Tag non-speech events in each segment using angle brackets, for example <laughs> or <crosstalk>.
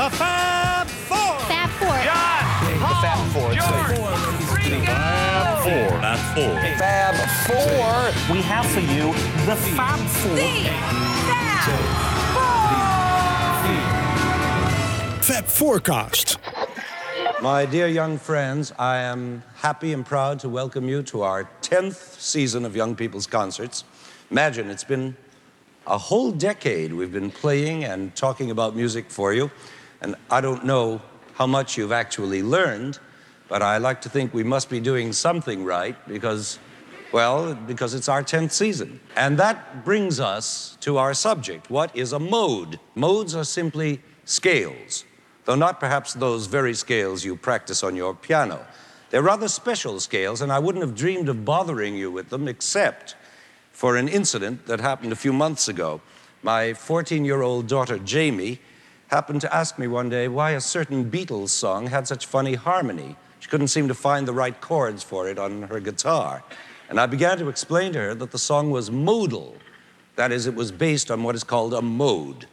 The Fab Four. Fab Four. The Fab Four. Fab Four. Fab Four. Fab Four. We have for you the Fab Four. Fab Forecast. My dear young friends, I am happy and proud to welcome you to our 10th season of Young People's Concerts. Imagine, it's been a whole decade we've been playing and talking about music for you. And I don't know how much you've actually learned, but I like to think we must be doing something right because, well, because it's our 10th season. And that brings us to our subject. What is a mode? Modes are simply scales though not perhaps those very scales you practice on your piano. They're rather special scales, and I wouldn't have dreamed of bothering you with them except for an incident that happened a few months ago. My 14 year old daughter, Jamie, happened to ask me one day why a certain Beatles song had such funny harmony. She couldn't seem to find the right chords for it on her guitar. And I began to explain to her that the song was modal. That is, it was based on what is called a mode.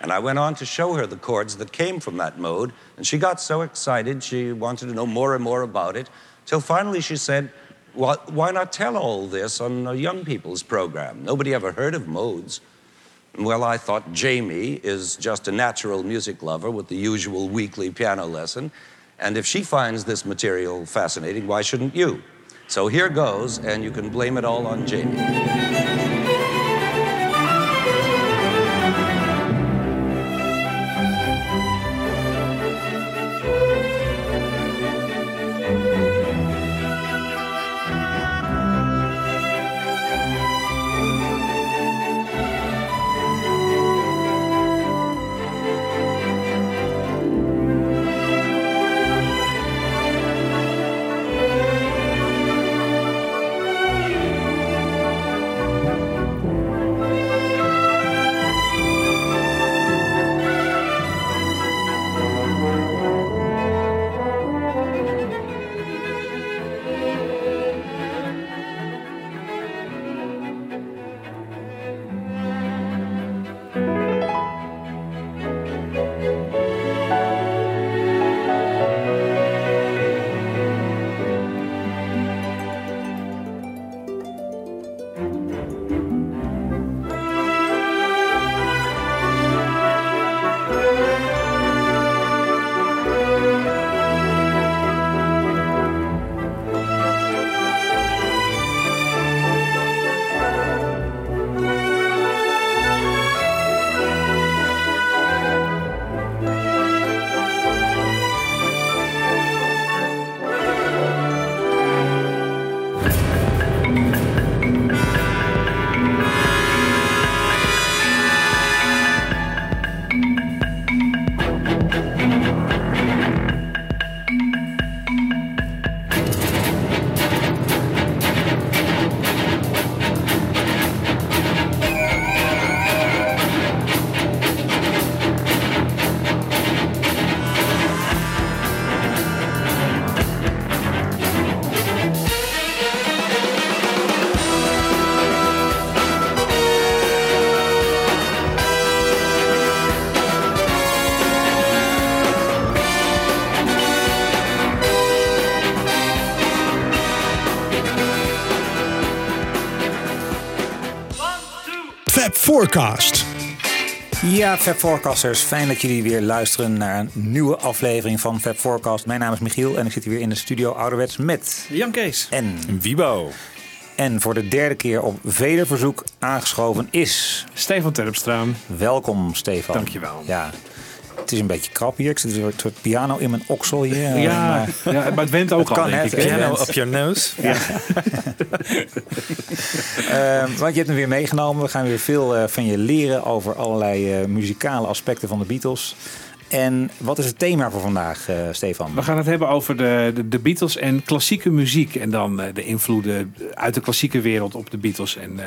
And I went on to show her the chords that came from that mode, and she got so excited she wanted to know more and more about it, till finally she said, Why not tell all this on a young people's program? Nobody ever heard of modes. Well, I thought Jamie is just a natural music lover with the usual weekly piano lesson, and if she finds this material fascinating, why shouldn't you? So here goes, and you can blame it all on Jamie. Forecast. Ja, Fab Forecasters, fijn dat jullie weer luisteren naar een nieuwe aflevering van Fab Forecast. Mijn naam is Michiel en ik zit hier weer in de studio ouderwets met Jan Kees. en Wibo. En voor de derde keer op vederverzoek aangeschoven is. Stefan Terpstra. Welkom, Stefan. Dankjewel. Ja, het is een beetje krap hier. Ik zit een soort piano in mijn oksel hier. Ja, Maar- ja, maar het went ook Het al, kan, denk hè, ik. het went. op je neus. Ja. <laughs> Eh, want je hebt hem weer meegenomen. We gaan weer veel eh, van je leren over allerlei eh, muzikale aspecten van de Beatles. En wat is het thema voor vandaag, eh, Stefan? We gaan het hebben over de, de, Beatles en klassieke muziek. En dan de invloeden uit de klassieke wereld op de Beatles. En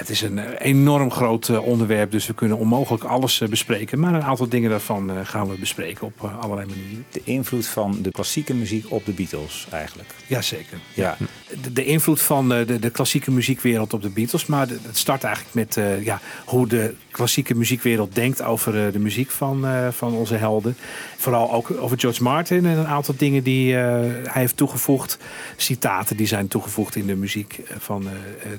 het is een eh, enorm groot eh, onderwerp, dus we kunnen onmogelijk alles eh, bespreken. Maar een aantal dingen daarvan gaan we bespreken op allerlei manieren. De invloed van de klassieke muziek op de Beatles eigenlijk. Jazeker. Ja. De, de invloed van de, de klassieke muziekwereld op de Beatles. Maar het start eigenlijk met ja, hoe de klassieke muziekwereld denkt over de muziek van, van onze helden. Vooral ook over George Martin en een aantal dingen die hij heeft toegevoegd. Citaten die zijn toegevoegd in de muziek van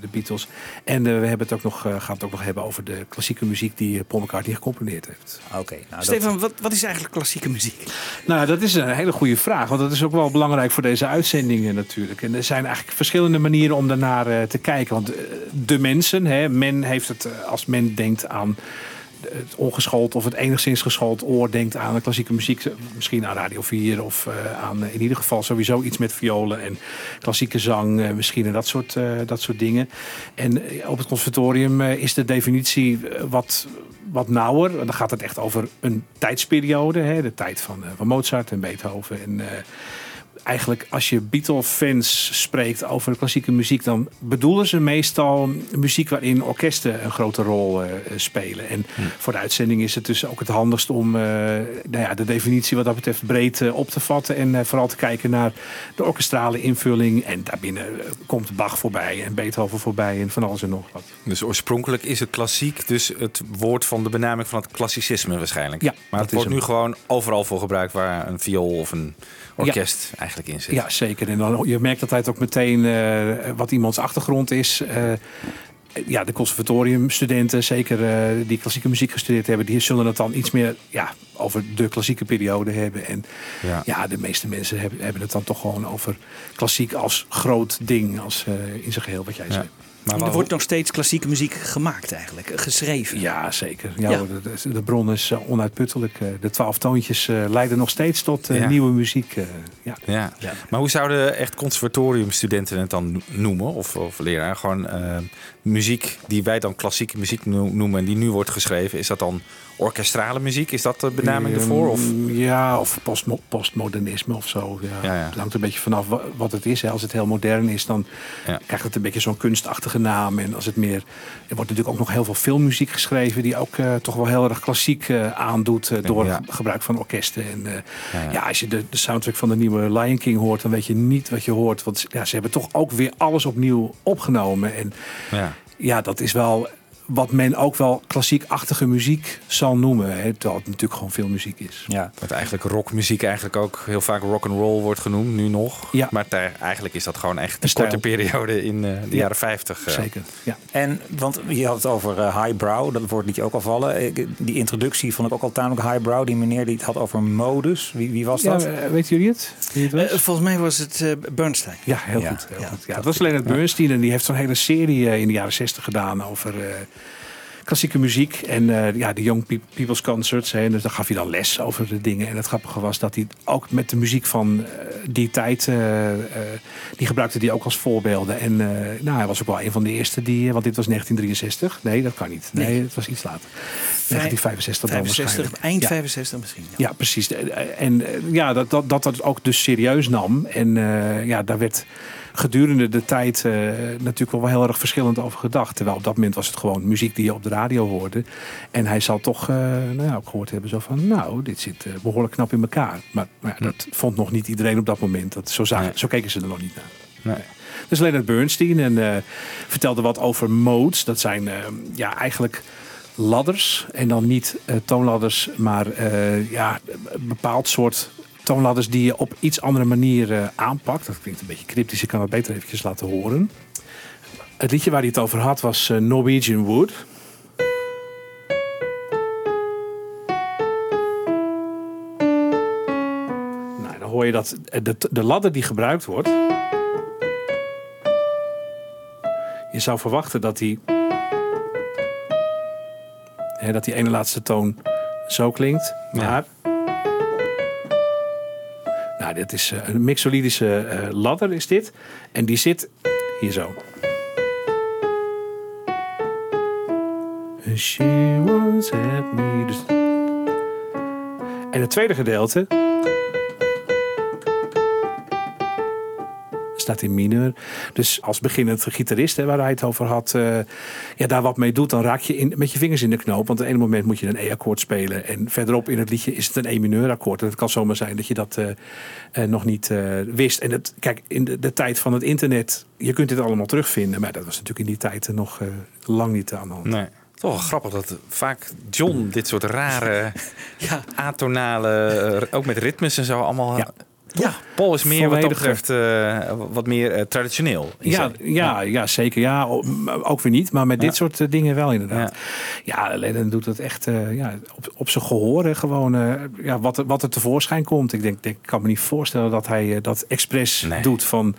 de Beatles. En we hebben het ook nog, eh, gaan het ook nog hebben over de klassieke muziek die eh, Paul McCartney gecomponeerd heeft. Oké, nou, dat- Stefan, wat, wat is eigenlijk klassieke muziek? Nou, dat is een hele goede vraag. Want dat is ook wel belangrijk voor deze uitzendingen natuurlijk. En er zijn eigenlijk verschillende manieren om daarnaar eh, te kijken. Want de mensen, hè, men heeft het, als men denkt aan het ongeschoold of het enigszins geschoold oor denkt aan de klassieke muziek. Misschien aan Radio 4 of eh, aan eh, in ieder geval sowieso iets met violen en klassieke zang. eh, misschien en dat soort, dat soort dingen. En op het conservatorium is de definitie wat, wat nauwer. Dan gaat het echt over een tijdsperiode. Hè, de tijd van, van Mozart en Beethoven. En, eigenlijk als je Beatle-fans spreekt over klassieke muziek, dan bedoelen ze meestal muziek waarin orkesten een grote rol eh, spelen. En voor de uitzending is het dus ook het handigst om eh, nou ja, de definitie wat dat betreft breed eh, op te vatten. En vooral te kijken naar de orkestrale invulling. En daarbinnen komt Bach voorbij en Beethoven voorbij en van alles en nog wat. Dus oorspronkelijk is het klassiek dus het woord van de benaming van het klassicisme waarschijnlijk. Ja, maar het wordt hem. nu gewoon overal voor gebruikt waar een viool of een orkest eigenlijk in zit. Ja, zeker. En dan, je merkt altijd ook meteen eh, wat iemands achtergrond is. Eh, ja, de conservatoriumstudenten, zeker eh, die klassieke muziek gestudeerd hebben, die zullen het dan iets meer ja, over de klassieke periode hebben. En Ja. ja, de meeste mensen hebben, hebben het dan toch gewoon over klassiek als groot ding, als in zijn geheel wat jij Ja. zei. Maar er wordt nog steeds klassieke muziek gemaakt eigenlijk, geschreven. Ja, zeker. Ja, De, bron is eh, onuitputtelijk. Eh, De twaalf toontjes eh, leiden nog steeds tot Ja. nieuwe muziek. eh, ja. Ja. Ja. maar hoe zouden echt conservatoriumstudenten het dan no- noemen? Of, of leraar? Gewoon eh, muziek die wij dan klassieke muziek no- noemen en die nu wordt geschreven. Is dat dan orkestrale muziek? Is dat de benaming ervoor? Of? Ehm, Ja, of postmo- postmodernisme of zo. Ja. Ja. Het hangt een beetje vanaf wa- wat het is. Hè. Als het heel modern is, dan krijgt het een beetje zo'n kunstachtige naam. En als het meer... Er wordt natuurlijk ook nog heel veel filmmuziek geschreven... die ook eh, toch wel heel erg klassiek eh, aandoet... eh, door Ja. gebruik van orkesten. En eh, Ja, ja. ja, als je de, de soundtrack van de nieuwe Lion King hoort... dan weet je niet wat je hoort. Want ja, ze hebben toch ook weer alles opnieuw opgenomen. En Ja. ja, dat is wel wat men ook wel klassiekachtige muziek zal noemen. Hè, terwijl het natuurlijk gewoon veel muziek is. ja. Dat eigenlijk rockmuziek eigenlijk ook heel vaak rock and roll wordt genoemd, nu nog. Ja. Maar daar- eigenlijk is dat gewoon echt Een korte periode in eh, de Ja. jaren 50. eh. Zeker. Ja. En, want je had het over eh, highbrow, dat woord liet je ook al vallen. Ik- Die introductie vond ik ook al tamelijk highbrow. Die meneer die het had over modus. Wie, wie was dat? weten jullie het? Wie het was? Volgens mij was het Bernstein. ja, heel ja, goed. Heel ja. goed. Ja, het was Leonard Bernstein en die heeft zo'n hele serie in de jaren 60 gedaan over eh, klassieke muziek en eh, ja, de Young Pe- People's Concerts. Hè, en dus daar gaf hij dan les over de dingen. En het grappige was dat hij ook met de muziek van eh, die tijd, eh, die gebruikte hij ook als voorbeelden. En nou, hij was ook wel een van de eerste die, want dit was 1963. Nee, dat kan niet. Nee, Nee. het was iets later. 1965 dan 65, waarschijnlijk. eind Ja. 65 misschien. Ja. Ja, precies. En ja, dat dat, dat dat ook dus serieus nam. En ja, daar werd gedurende de tijd eh, natuurlijk wel heel erg verschillend over gedacht. Terwijl op dat moment was het gewoon muziek die je op de radio hoorde. En hij zal toch eh, nou ja, ook gehoord hebben zo van... nou, dit zit eh, behoorlijk knap in elkaar. Maar, maar ja, dat vond nog niet iedereen op dat moment. Dat, zo, zagen, Nee. zo keken ze er nog niet naar. Nee. Dus Leonard Bernstein en vertelde wat over modes. Dat zijn ja, eigenlijk ladders. En dan niet toonladders, maar ja, een bepaald soort toonladders die je op iets andere manier eh, aanpakt. Dat klinkt een beetje cryptisch, ik kan het beter eventjes laten horen. Het liedje waar hij het over had was eh, Norwegian Wood. Nou, dan hoor je dat eh, de, de ladder die gebruikt wordt. Je zou verwachten dat die. Hè, dat die ene laatste toon zo klinkt. Maar. Dit is eh, een mixolydische eh, ladder, is dit. En die zit hier zo. She me. Dus... En het tweede gedeelte. Staat in mineur. Dus als beginnend gitarist, hè, waar hij het over had, eh, ja, daar wat mee doet, dan raak je in, met je vingers in de knoop. Want op het ene moment moet je een E-akkoord spelen. En verderop in het liedje is het een E-mineur akkoord. En het kan zomaar zijn dat je dat eh, eh, nog niet eh, wist. En het, kijk, in de, de tijd van het internet, je kunt dit allemaal terugvinden. Maar dat was natuurlijk in die tijd nog eh, lang niet aan de hand. Nee. Toch wel grappig dat vaak John dit soort rare, <laughs> Ja. atonale, ook met ritmes en zo allemaal. Ja. Ja, Paul is meer wat dat betreft eh, wat meer eh, traditioneel. Ja, zijn- ja, ja, zeker. Ja, ook weer niet, maar met dit soort eh, dingen wel inderdaad. Ja, Lennon doet het echt ja, op, op zijn gehoor. Gewoon ja, wat, er- wat er tevoorschijn komt. Ik denk, denk, ik kan me niet voorstellen dat hij dat expres Nee. doet van...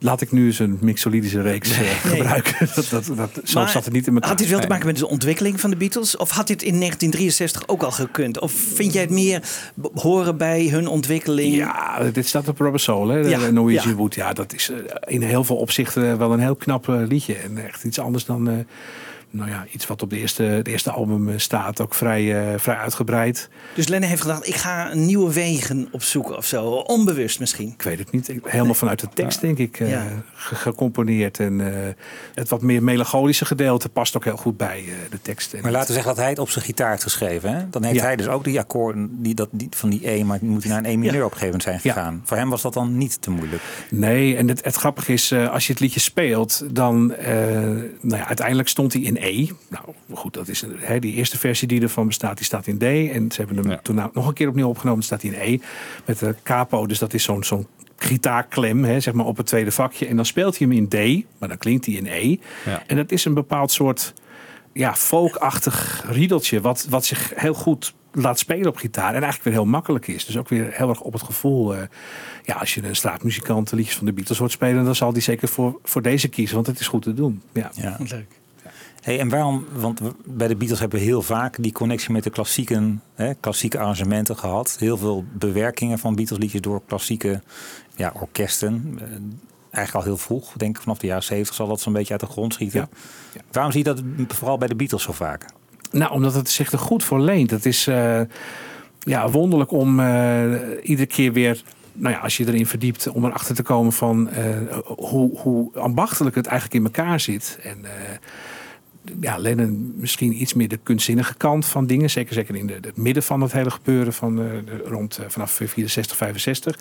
Laat ik nu eens een mixolydische reeks eh, gebruiken. <laughs> dat, dat, dat, zo Maar zat het niet in elkaar. Had dit wel te maken met de ontwikkeling van de Beatles? Of had dit in 1963 ook al gekund? Of vind jij het meer horen bij hun ontwikkeling? Ja, dit staat op Rubber Soul, hè? Ja, Norwegian ja. Wood. Ja, dat is eh, in heel veel opzichten wel een heel knap eh, liedje. En echt iets anders dan... nou ja, iets wat op de eerste, het eerste album eh, staat. Ook vrij, eh, vrij uitgebreid. Dus Lennon heeft gedacht, ik ga nieuwe wegen opzoeken of zo. Onbewust misschien. Ik weet het niet. Helemaal vanuit de tekst, denk ik, eh, Ja. ge- gecomponeerd. En eh, het wat meer melancholische gedeelte past ook heel goed bij eh, de tekst. En Maar laten we zeggen dat hij het op zijn gitaar heeft geschreven. Hè? Dan heeft Ja. hij dus ook die akkoorden die, dat, die, van die E, maar die moet hij naar een E mineur op een gegeven moment zijn Ja. gegaan. Voor hem was dat dan niet te moeilijk. Nee, en het, het grappige is, eh, als je het liedje speelt, dan, eh, nou ja, uiteindelijk stond hij in E. Nou goed, dat is hè, die eerste versie die ervan bestaat, die staat in D. En ze hebben hem Ja. toen nou nog een keer opnieuw opgenomen, staat hij in E. Met de capo, dus dat is zo'n zo'n gitaarklem, hè, zeg maar op het tweede vakje. En dan speelt hij hem in D, maar dan klinkt hij in E. Ja. En dat is een bepaald soort ja, folkachtig riedeltje, wat, wat zich heel goed laat spelen op gitaar. En eigenlijk weer heel makkelijk is. Dus ook weer heel erg op het gevoel. eh, ja, als je een straatmuzikant de liedjes van de Beatles hoort spelen, dan zal die zeker voor, voor deze kiezen, want het is goed te doen. Ja. Ja. Leuk. Hey, en waarom, want bij de Beatles hebben we heel vaak die connectie met de klassieken, hè, klassieke arrangementen gehad. Heel veel bewerkingen van Beatles liedjes door klassieke ja, orkesten. Eh, eigenlijk al heel vroeg, denk ik vanaf de jaren 70 zal dat zo'n beetje uit de grond schieten. Ja. Ja. Waarom zie je dat vooral bij de Beatles zo vaak? Nou, omdat het zich er goed voor leent. Het is eh, ja, wonderlijk om eh, iedere keer weer, nou ja, als je erin verdiept, om erachter te komen van hoe, hoe ambachtelijk het eigenlijk in elkaar zit. En ja, Lennon misschien iets meer de kunstzinnige kant van dingen. Zeker, zeker in de, het midden van het hele gebeuren van, eh, rond eh, vanaf 64, 65.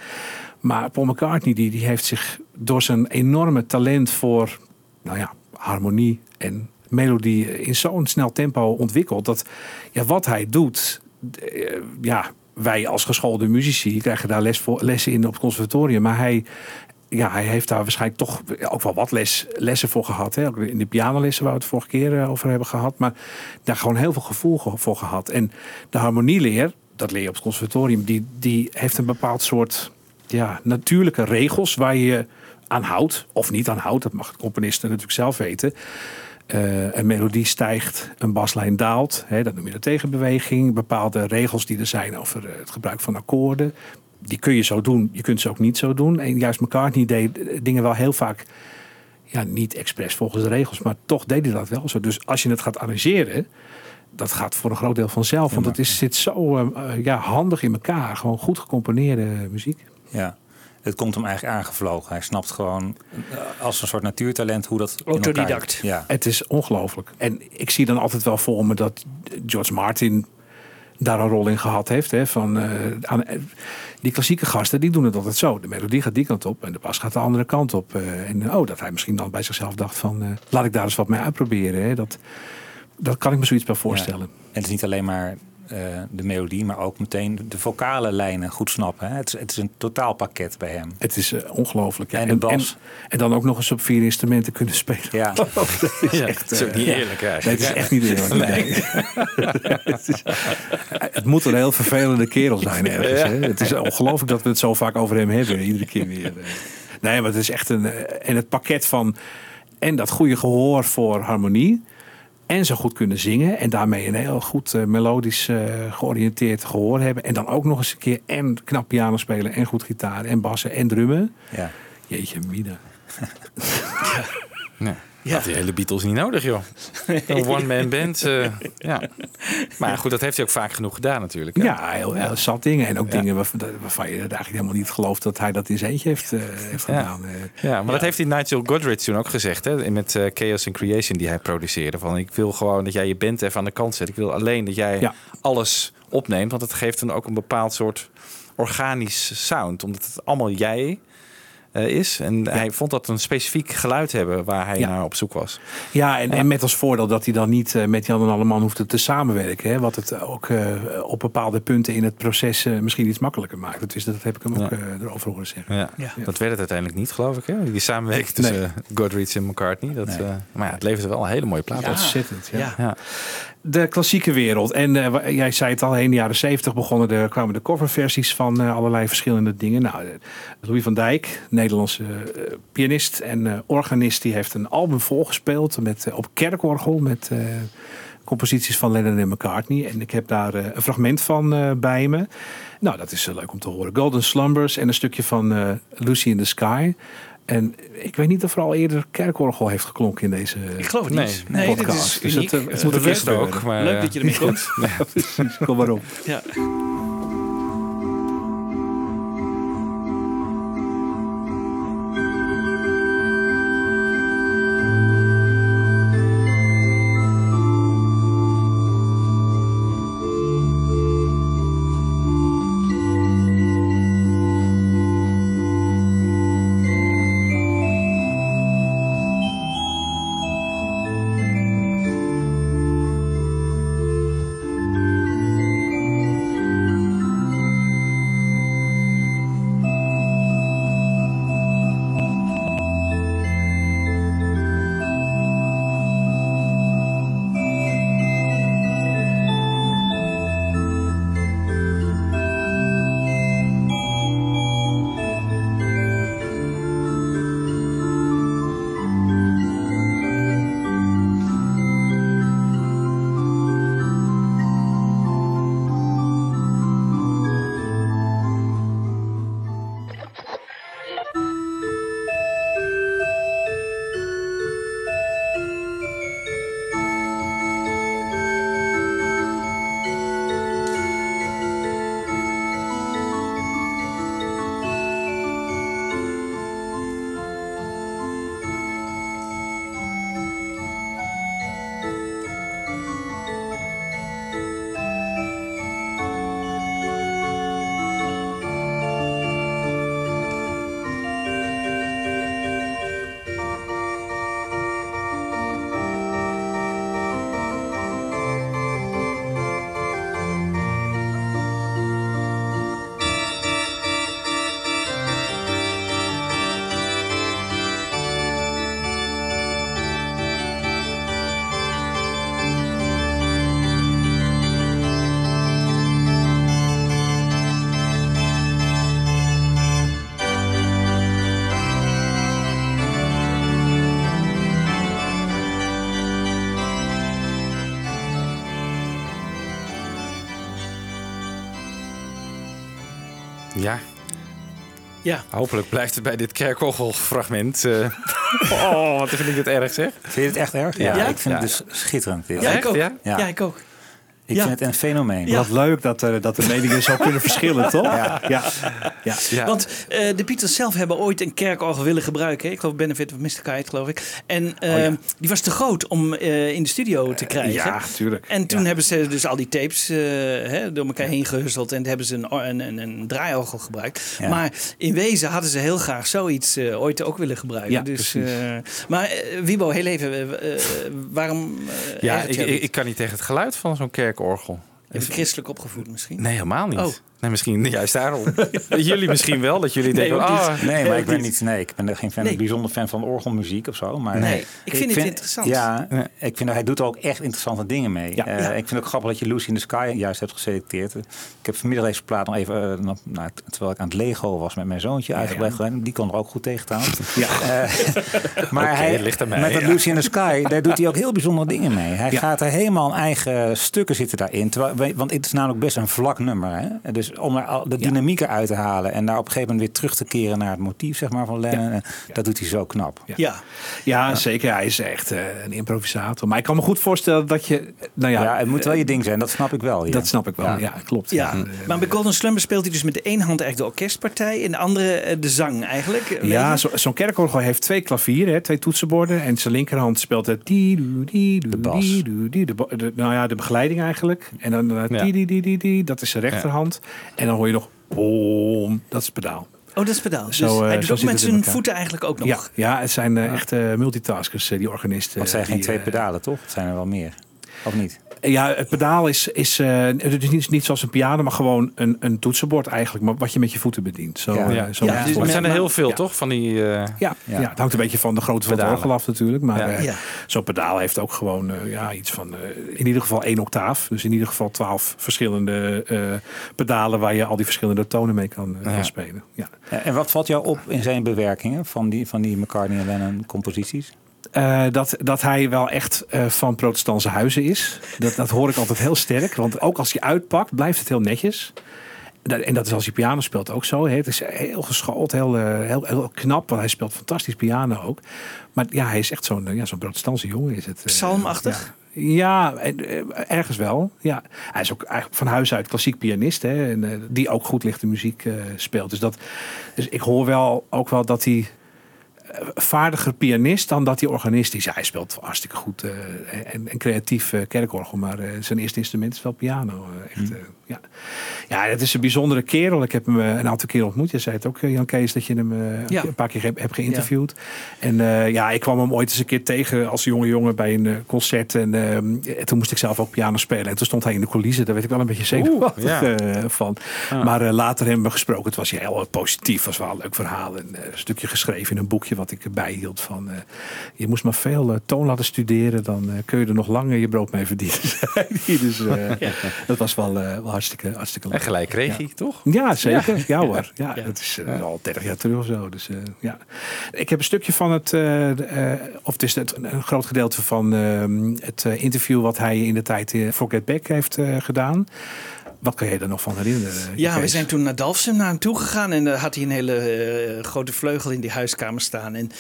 Maar Paul McCartney die, die heeft zich door zijn enorme talent voor nou ja, harmonie en melodie in zo'n snel tempo ontwikkeld. Dat ja, wat hij doet, eh, ja, wij als geschoolde muzici krijgen daar les voor, lessen in op het conservatorium. Maar hij, ja, hij heeft daar waarschijnlijk toch ook wel wat les, lessen voor gehad. Hè? Ook in de pianolessen waar we het vorige keer eh, over hebben gehad. Maar daar gewoon heel veel gevoel ge- voor gehad. En de harmonieleer, dat leer je op het conservatorium, die, die heeft een bepaald soort ja, natuurlijke regels waar je aan houdt. Of niet aan houdt, dat mag de componist natuurlijk zelf weten. Eh, een melodie stijgt, een baslijn daalt. Hè, dat noem je de tegenbeweging. Bepaalde regels die er zijn over eh, het gebruik van akkoorden. Die kun je zo doen, je kunt ze ook niet zo doen. En juist McCartney deed dingen wel heel vaak... Ja, niet expres volgens de regels, maar toch deed hij dat wel zo. Dus als je het gaat arrangeren, dat gaat voor een groot deel vanzelf. Want het is, zit zo eh, eh, ja, handig in elkaar. Gewoon goed gecomponeerde muziek. Ja. Het komt hem eigenlijk aangevlogen. Hij snapt gewoon eh, als een soort natuurtalent hoe dat. in elkaar- Autodidact. Ja. Het is ongelooflijk. En ik zie dan altijd wel voor me dat George Martin daar een rol in gehad heeft. Hè, van, eh, aan, eh, die klassieke gasten die doen het altijd zo. De melodie gaat die kant op en de bas gaat de andere kant op. eh, en oh, dat hij misschien dan bij zichzelf dacht van... laat ik daar eens wat mee uitproberen. Hè. Dat, dat kan ik me zoiets bij voorstellen. En het is niet alleen maar eh, de melodie, maar ook meteen de vocale lijnen goed snappen. Hè? Het, is, het is een totaalpakket bij hem. Het is eh, ongelooflijk. ja. En de bas. En, en dan ook nog eens op vier instrumenten kunnen spelen. Ja. <laughs> dat is Ja, echt, dat is ook eh, niet eerlijk eigenlijk. Nee, het is echt niet eerlijk. Nee. <laughs> het, is- het moet een heel vervelende kerel zijn ergens. Hè? Het is ongelooflijk dat we het zo vaak over hem hebben. Iedere keer weer. Nee, maar het is echt een... En het pakket van... En dat goede gehoor voor harmonie. En zo goed kunnen zingen. En daarmee een heel goed eh, melodisch eh, georiënteerd gehoor hebben. En dan ook nog eens een keer en knap piano spelen. En goed gitaar en bassen en drummen. Ja. Jeetje mina. Ja. Had die hele Beatles niet nodig, joh. <laughs> Een one-man band. eh, ja. Maar goed, dat heeft hij ook vaak genoeg gedaan natuurlijk. hè? Ja, heel, heel zat dingen. En ook dingen waarvan, waarvan je eigenlijk helemaal niet gelooft dat hij dat in zijn eentje heeft, eh, heeft gedaan. eh. Ja, maar dat heeft die Nigel Godrich toen ook gezegd. Hè? Met Chaos and Creation die hij produceerde. Van ik wil gewoon dat jij je band even aan de kant zet. Ik wil alleen dat jij Ja. alles opneemt. Want het geeft dan ook een bepaald soort organisch sound. Omdat het allemaal jij is. En hij vond dat een specifiek geluid hebben waar hij Ja. naar op zoek was. Ja, en, en met als voordeel dat hij dan niet eh, met Jan en Alleman hoeft te samenwerken. Hè, wat het ook eh, op bepaalde punten in het proces eh, misschien iets makkelijker maakt. Dat, is, dat heb ik hem ook eh, erover horen zeggen. Ja. Ja. Dat werd het uiteindelijk niet, geloof ik. Hè? Die samenwerking tussen Nee. Godrich en McCartney. Dat, Nee. eh, maar ja, het leverde wel een hele mooie plaat op. Ontzettend. Ja. De klassieke wereld. En eh, jij zei het al, in de jaren zeventig begonnen er, kwamen de coverversies van eh, allerlei verschillende dingen. Nou, eh, Louis van Dijk, Nederlandse pianist en organist, die heeft een album volgespeeld met, op kerkorgel met composities van Lennon en McCartney. En ik heb daar een fragment van bij me. Nou, dat is leuk om te horen. Golden Slumbers en een stukje van Lucy in the Sky. En ik weet niet of er al eerder kerkorgel heeft geklonken in deze Ik geloof het niet. Nee, Nee, dit podcast. is Dus uniek. het, eh, het moet ook. Maar, Leuk eh, dat je ermee komt. <laughs> Precies, kom maar op. Ja. Ja, Ja. hopelijk blijft het bij dit kerkorgelfragment. eh <laughs> oh, wat vind ik het erg zeg. Vind je het echt erg? Ja, Ja? ik vind Ja. het dus schitterend. Dit. Ja, Echt, ik ook. ja? Ja, Ja. ik ook. Ik Ja. vind het een fenomeen. Ja. Wat leuk dat, er, dat de meningen zo <laughs> kunnen verschillen, toch? Ja. Ja. Ja. Ja. Want eh, de Beatles zelf hebben ooit een kerkorgel willen gebruiken. hè. Ik geloof Benefit of Mr. Kite, geloof ik. En eh, die was te groot om eh, in de studio te krijgen. Ja, tuurlijk. En toen Ja. hebben ze dus al die tapes eh, hè, door elkaar heen gehusseld. En hebben ze een, een, een, een draaiorgel gebruikt. Ja. Maar in wezen hadden ze heel graag zoiets eh, ooit ook willen gebruiken. Ja, dus, precies. eh, maar eh, Wibo, heel even. eh, eh, waarom eh Ja, ik, ik, ik kan niet tegen het geluid van zo'n kerkorgel. Je christelijk opgevoed misschien? Nee, helemaal niet. Oh. Nee, misschien <laughs> juist daarom. jullie misschien wel, dat jullie Nee, denken... ook ah, niet. Nee, maar ik ben niet. Nee, ik ben er geen fan, Nee. bijzonder fan van orgelmuziek of zo. Maar Nee, ik vind het interessant. Ja, ik vind dat hij doet er ook echt interessante dingen mee. Ja. Eh, Ja. Ik vind het ook grappig dat je Lucy in the Sky juist hebt geselecteerd. Ik heb vanmiddag deze plaat nog even, eh, nog- nou, terwijl ik aan het Lego was met mijn zoontje uitgelegd. En Die kon er ook goed tegen staan. Ja. Eh, <laughs> maar Oké, hij, ligt met dat ja. Lucy in the Sky, daar doet hij ook heel bijzondere dingen mee. Hij Ja. gaat er helemaal eigen stukken zitten daarin. Terwijl, want het is namelijk best een vlak nummer. Hè? Dus om er al de dynamiek uit te halen en daar op een gegeven moment weer terug te keren naar het motief zeg maar, van Lennon. En Dat doet hij zo knap. Ja. Ja. Ja, zeker. Hij is echt eh, een improvisator. Maar ik kan me goed voorstellen dat je... Nou ja, Ja, het moet wel je ding zijn, dat snap ik wel. ja. dat snap ik wel. Ja, Ja. klopt. Ja, Eh, maar bij Golden Slumber speelt hij dus met de ene hand eigenlijk de orkestpartij en de andere eh, de zang eigenlijk. Weet Ja, je? zo- zo'n kerkorgel heeft twee klavieren, hè, twee toetsenborden. En zijn linkerhand speelt het die, die, De bas. die, doe, die, de, nou ja, de begeleiding eigenlijk. En dan eh, Ja. die, die, die, die, die, dat is zijn rechterhand. En dan hoor je nog boom, dat is het pedaal. Oh, dat is pedaal. Dus Zo, eh, hij doet zo ook met zijn voeten eigenlijk ook nog. Ja, ja, het zijn eh, echt eh, multitaskers, eh, die organisten. Want het zijn geen die, twee pedalen, toch? Het zijn er wel meer. Of niet? Ja, het pedaal is, is eh, het is niet, niet zoals een piano, maar gewoon een, een toetsenbord eigenlijk. Maar wat je met je voeten bedient. Zo, Ja. eh, Ja. zo het er zijn er heel veel, ja. toch? Van die... eh, ja, ja. Ja. het hangt een beetje van de grootte van het orgel af natuurlijk. Maar Ja. eh, Ja. zo'n pedaal heeft ook gewoon ja, iets van in ieder geval één octaaf. Dus in ieder geval twaalf verschillende eh, pedalen waar je al die verschillende tonen mee kan, Ja. kan spelen. Ja. Ja, En wat valt jou op in zijn bewerkingen van die, van die McCartney en Lennon composities? Eh, dat, dat hij wel echt eh, van protestantse huizen is. Dat, dat hoor ik altijd heel sterk. Want ook als hij uitpakt, blijft het heel netjes. Dat- En dat is als hij piano speelt ook zo. Het is heel geschoold, heel, eh, heel, heel knap. Want hij speelt fantastisch piano ook. Maar ja, hij is echt zo'n ja, zo'n protestantse jongen. Is het, Psalmachtig? Ja, en, ergens wel. Ja. Hij is ook eigenlijk van huis uit klassiek pianist. Hè, en, die ook goed lichte muziek speelt. Dus, dat, dus ik hoor wel ook wel dat hij vaardiger pianist dan dat hij organist is. Ja, hij speelt hartstikke goed eh, en, en creatief eh, kerkorgel. Maar eh, zijn eerste instrument is wel piano. echt, eh, ja. ja, het is een bijzondere kerel. Ik heb hem een aantal keer ontmoet. Je zei het ook, Jan Kees, dat je hem Ja. een paar keer hebt, geïnterviewd. En ja, ik kwam hem ooit eens een keer tegen als jonge jongen bij een concert. En toen moest ik zelf ook piano spelen. En toen stond hij in de coulissen. Daar werd ik wel een beetje zenuwachtig ja. van. Maar eh, later hebben we gesproken. Het was heel positief. was wel een leuk verhaal. En, een stukje geschreven in een boekje wat ik erbij hield. Van, eh, je moest maar veel eh, toon laten studeren. Dan eh, kun je er nog langer je brood mee verdienen. <laughs> dus eh, <laughs> dat was wel, wel hartstikke, hartstikke leuk. En gelijk kreeg hij, toch? Ja, zeker. Ja, hoor. Ja, dat is al 30 jaar terug of zo. Dus, ja. Ik heb een stukje van het, of het is het, een groot gedeelte van ehm, het interview wat hij in de tijd voor Get Back heeft gedaan. Wat kan je er nog van herinneren? Ja, we zijn toen naar Dalfsen naar hem toe gegaan en daar had hij een hele eh, grote vleugel in die huiskamer staan. En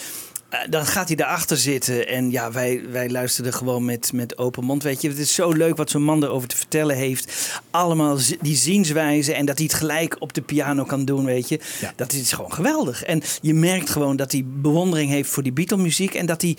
eh, dan gaat hij daarachter zitten en ja, wij, wij luisterden gewoon met, met open mond. Weet je, het is zo leuk wat zo'n man erover te vertellen heeft. Allemaal die zienswijze en dat hij het gelijk op de piano kan doen, weet je. Ja. Dat is gewoon geweldig. En je merkt gewoon dat hij bewondering heeft voor die Beatle-muziek en dat hij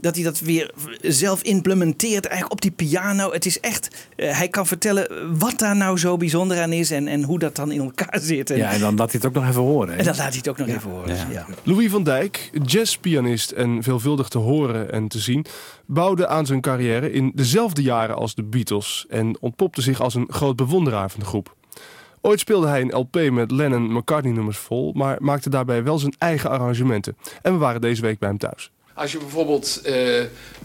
dat hij dat weer zelf implementeert eigenlijk op die piano. Het is echt, eh, hij kan vertellen wat daar nou zo bijzonder aan is en, en hoe dat dan in elkaar <laughs> zit. En, Ja, en dan laat hij het ook nog even horen. en dat laat hij het ook nog even horen. Ja. Louis van Dijk, jazzpianist en veelvuldig te horen en te zien, bouwde aan zijn carrière in dezelfde jaren als de Beatles en ontpopte zich als een groot bewonderaar van de groep. Ooit speelde hij een LP met Lennon-McCartney nummers vol, maar maakte daarbij wel zijn eigen arrangementen. En we waren deze week bij hem thuis. Als je bijvoorbeeld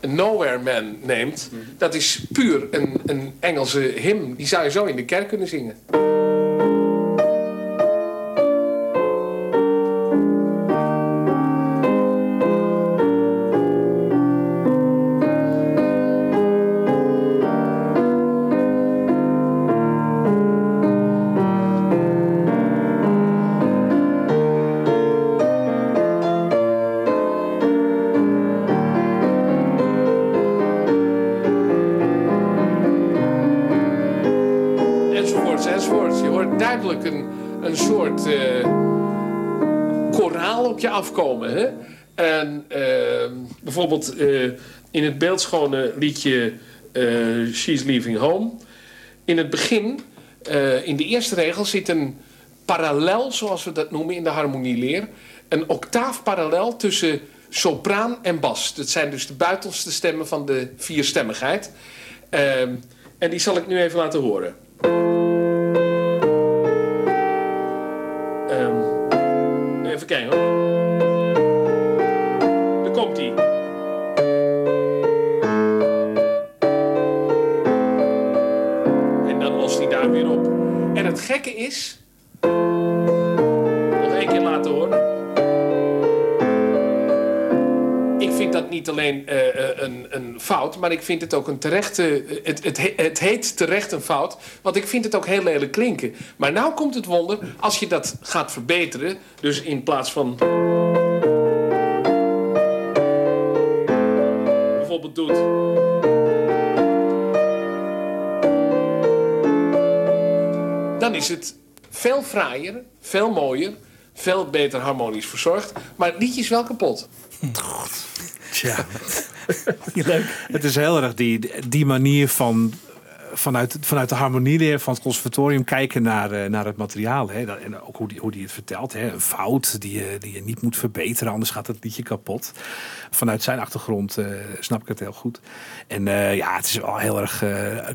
een Nowhere Man neemt, dat is puur een, een Engelse hymn. Die zou je zo in de kerk kunnen zingen. Eh, in het beeldschone liedje eh, She's Leaving Home. In het begin, eh, in de eerste regel, zit een parallel, zoals we dat noemen in de harmonieleer. Een octaaf parallel tussen sopraan en bas. Dat zijn dus de buitenste stemmen van de vierstemmigheid. En die zal ik nu even laten horen. Ehm, even kijken hoor. Het gekke is. Nog één keer laten horen. Ik vind dat niet alleen eh, eh, een, een fout, maar ik vind het ook een terechte. Het, het, he- het heet terecht een fout, want ik vind het ook heel lelijk klinken. Maar nou komt het wonder, als je dat gaat verbeteren, dus in plaats van. bijvoorbeeld doet. Dan is het veel fraaier, veel mooier, veel beter harmonisch verzorgd. Maar het liedje is wel kapot. Tja. Het is heel erg die, die manier van, vanuit, vanuit de harmonieleer van het conservatorium kijken naar, eh, naar het materiaal. Hè. En ook hoe die, hoe die het vertelt. Hè. Een fout die je, die je niet moet verbeteren, anders gaat het liedje kapot. Vanuit zijn achtergrond eh, snap ik het heel goed. En eh, ja, het is wel heel erg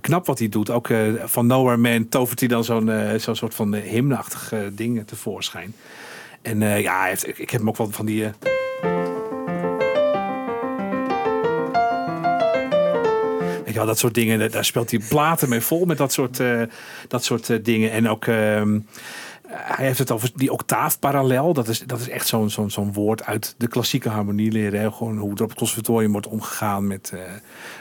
knap wat hij doet. Ook van Nowhere Man tovert hij dan zo'n zo'n soort van hymneachtig ding tevoorschijn. En ja, heeft, ik, ik heb hem ook wel van die... je wel, dat soort dingen, daar speelt hij platen mee vol met dat soort, eh, dat soort eh, dingen. En ook, ehm, hij heeft het over die octaafparallel. Dat is, dat is echt zo'n zo'n zo'n woord uit de klassieke harmonieleer. Hè? Gewoon hoe er op het conservatorium wordt omgegaan met eh,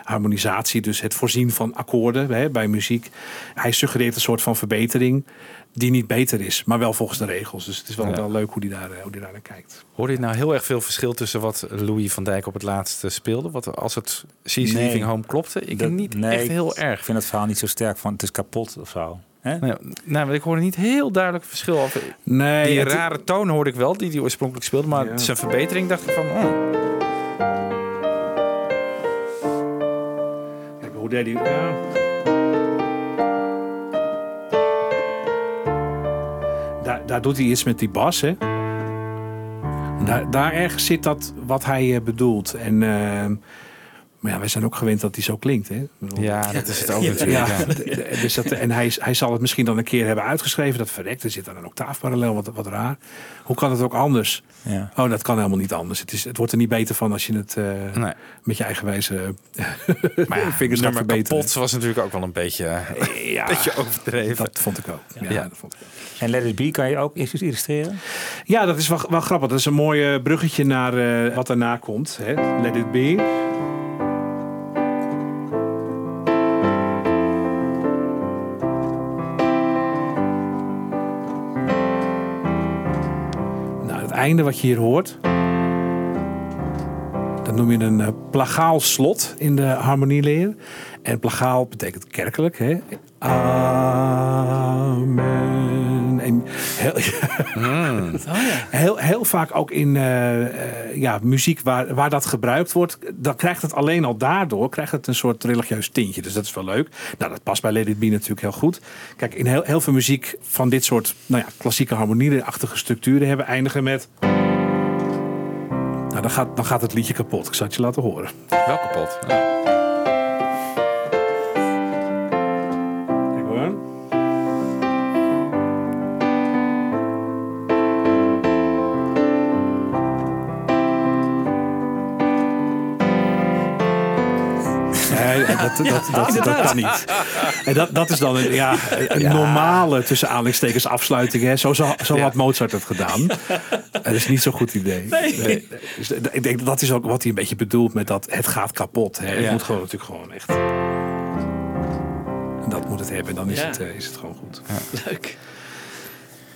harmonisatie. Dus het voorzien van akkoorden hè, bij muziek. Hij suggereert een soort van verbetering die niet beter is, maar wel volgens de regels. Dus het is wel, Ja. wel leuk hoe die daar, eh, hoe die daar naar kijkt. Hoorde je nou heel erg veel verschil tussen wat Louis van Dijk op het laatste speelde? Wat als het She's Nee. Leaving Home klopte? Ik Dat- niet nee, echt heel erg. Ik vind het verhaal niet zo sterk van het is kapot of zo. Hè? Nou, nou, maar ik hoorde niet heel duidelijk verschil. Over. Nee, die het- rare toon hoorde ik wel, die hij oorspronkelijk speelde. Maar Ja. zijn verbetering dacht ik van... oh. Kijk, hoe deed hij... ja. Daar, doet hij iets met die bas, hè. Daar, daar ergens zit dat wat hij eh, bedoelt. En, ehm, maar ja, wij zijn ook gewend dat hij zo klinkt, hè. Ja, dat is het ook <laughs> Ja, natuurlijk. ja. <laughs> dus dat, en hij, hij zal het misschien dan een keer hebben uitgeschreven. Dat verrekt, er zit dan een octaafparallel, wat, wat raar. Hoe kan het ook anders? Ja. Oh, dat kan helemaal niet anders. Het, is, het wordt er niet beter van als je het eh, Nee. met je eigen wijze <laughs> Maar ja, vingers gaat verbeteren. kapot was natuurlijk ook wel een beetje, Ja, beetje overdreven. dat vond ik ook. Ja, Ja. dat vond ik ook. En Let It Be kan je ook eens illustreren? Ja, dat is wel, wel grappig. Dat is een mooi eh, bruggetje naar eh, wat daarna komt. Hè? Let it be. Einde wat je hier hoort. Dat noem je een eh, plagaal slot in de harmonieleer. En plagaal betekent kerkelijk. Hè? Amen. <laughs> Heel, heel, vaak ook in eh, eh, ja, muziek waar, waar dat gebruikt wordt, dan krijgt het alleen al daardoor krijgt het een soort religieus tintje. Dus dat is wel leuk. Nou, dat past bij It Be natuurlijk heel goed. Kijk, in heel, heel veel muziek van dit soort nou ja, klassieke harmonieachtige structuren hebben eindigen met. Nou, dan gaat, dan gaat het liedje kapot. Ik zal het je laten horen. Wel kapot. Ja. Dat, dat, dat, dat, kan niet. En dat, dat is dan een, ja, een normale, tussen aanleidingstekens, afsluiting. Hè. Zo, zo, zo had Mozart het gedaan. Dat is niet zo'n goed idee. Nee. Dus ik denk dat dat is ook wat hij een beetje bedoelt met dat het gaat kapot. Hè. Het Ja. moet gewoon natuurlijk gewoon echt... En dat moet het hebben, dan is, Ja. het, eh, is het gewoon goed. Leuk.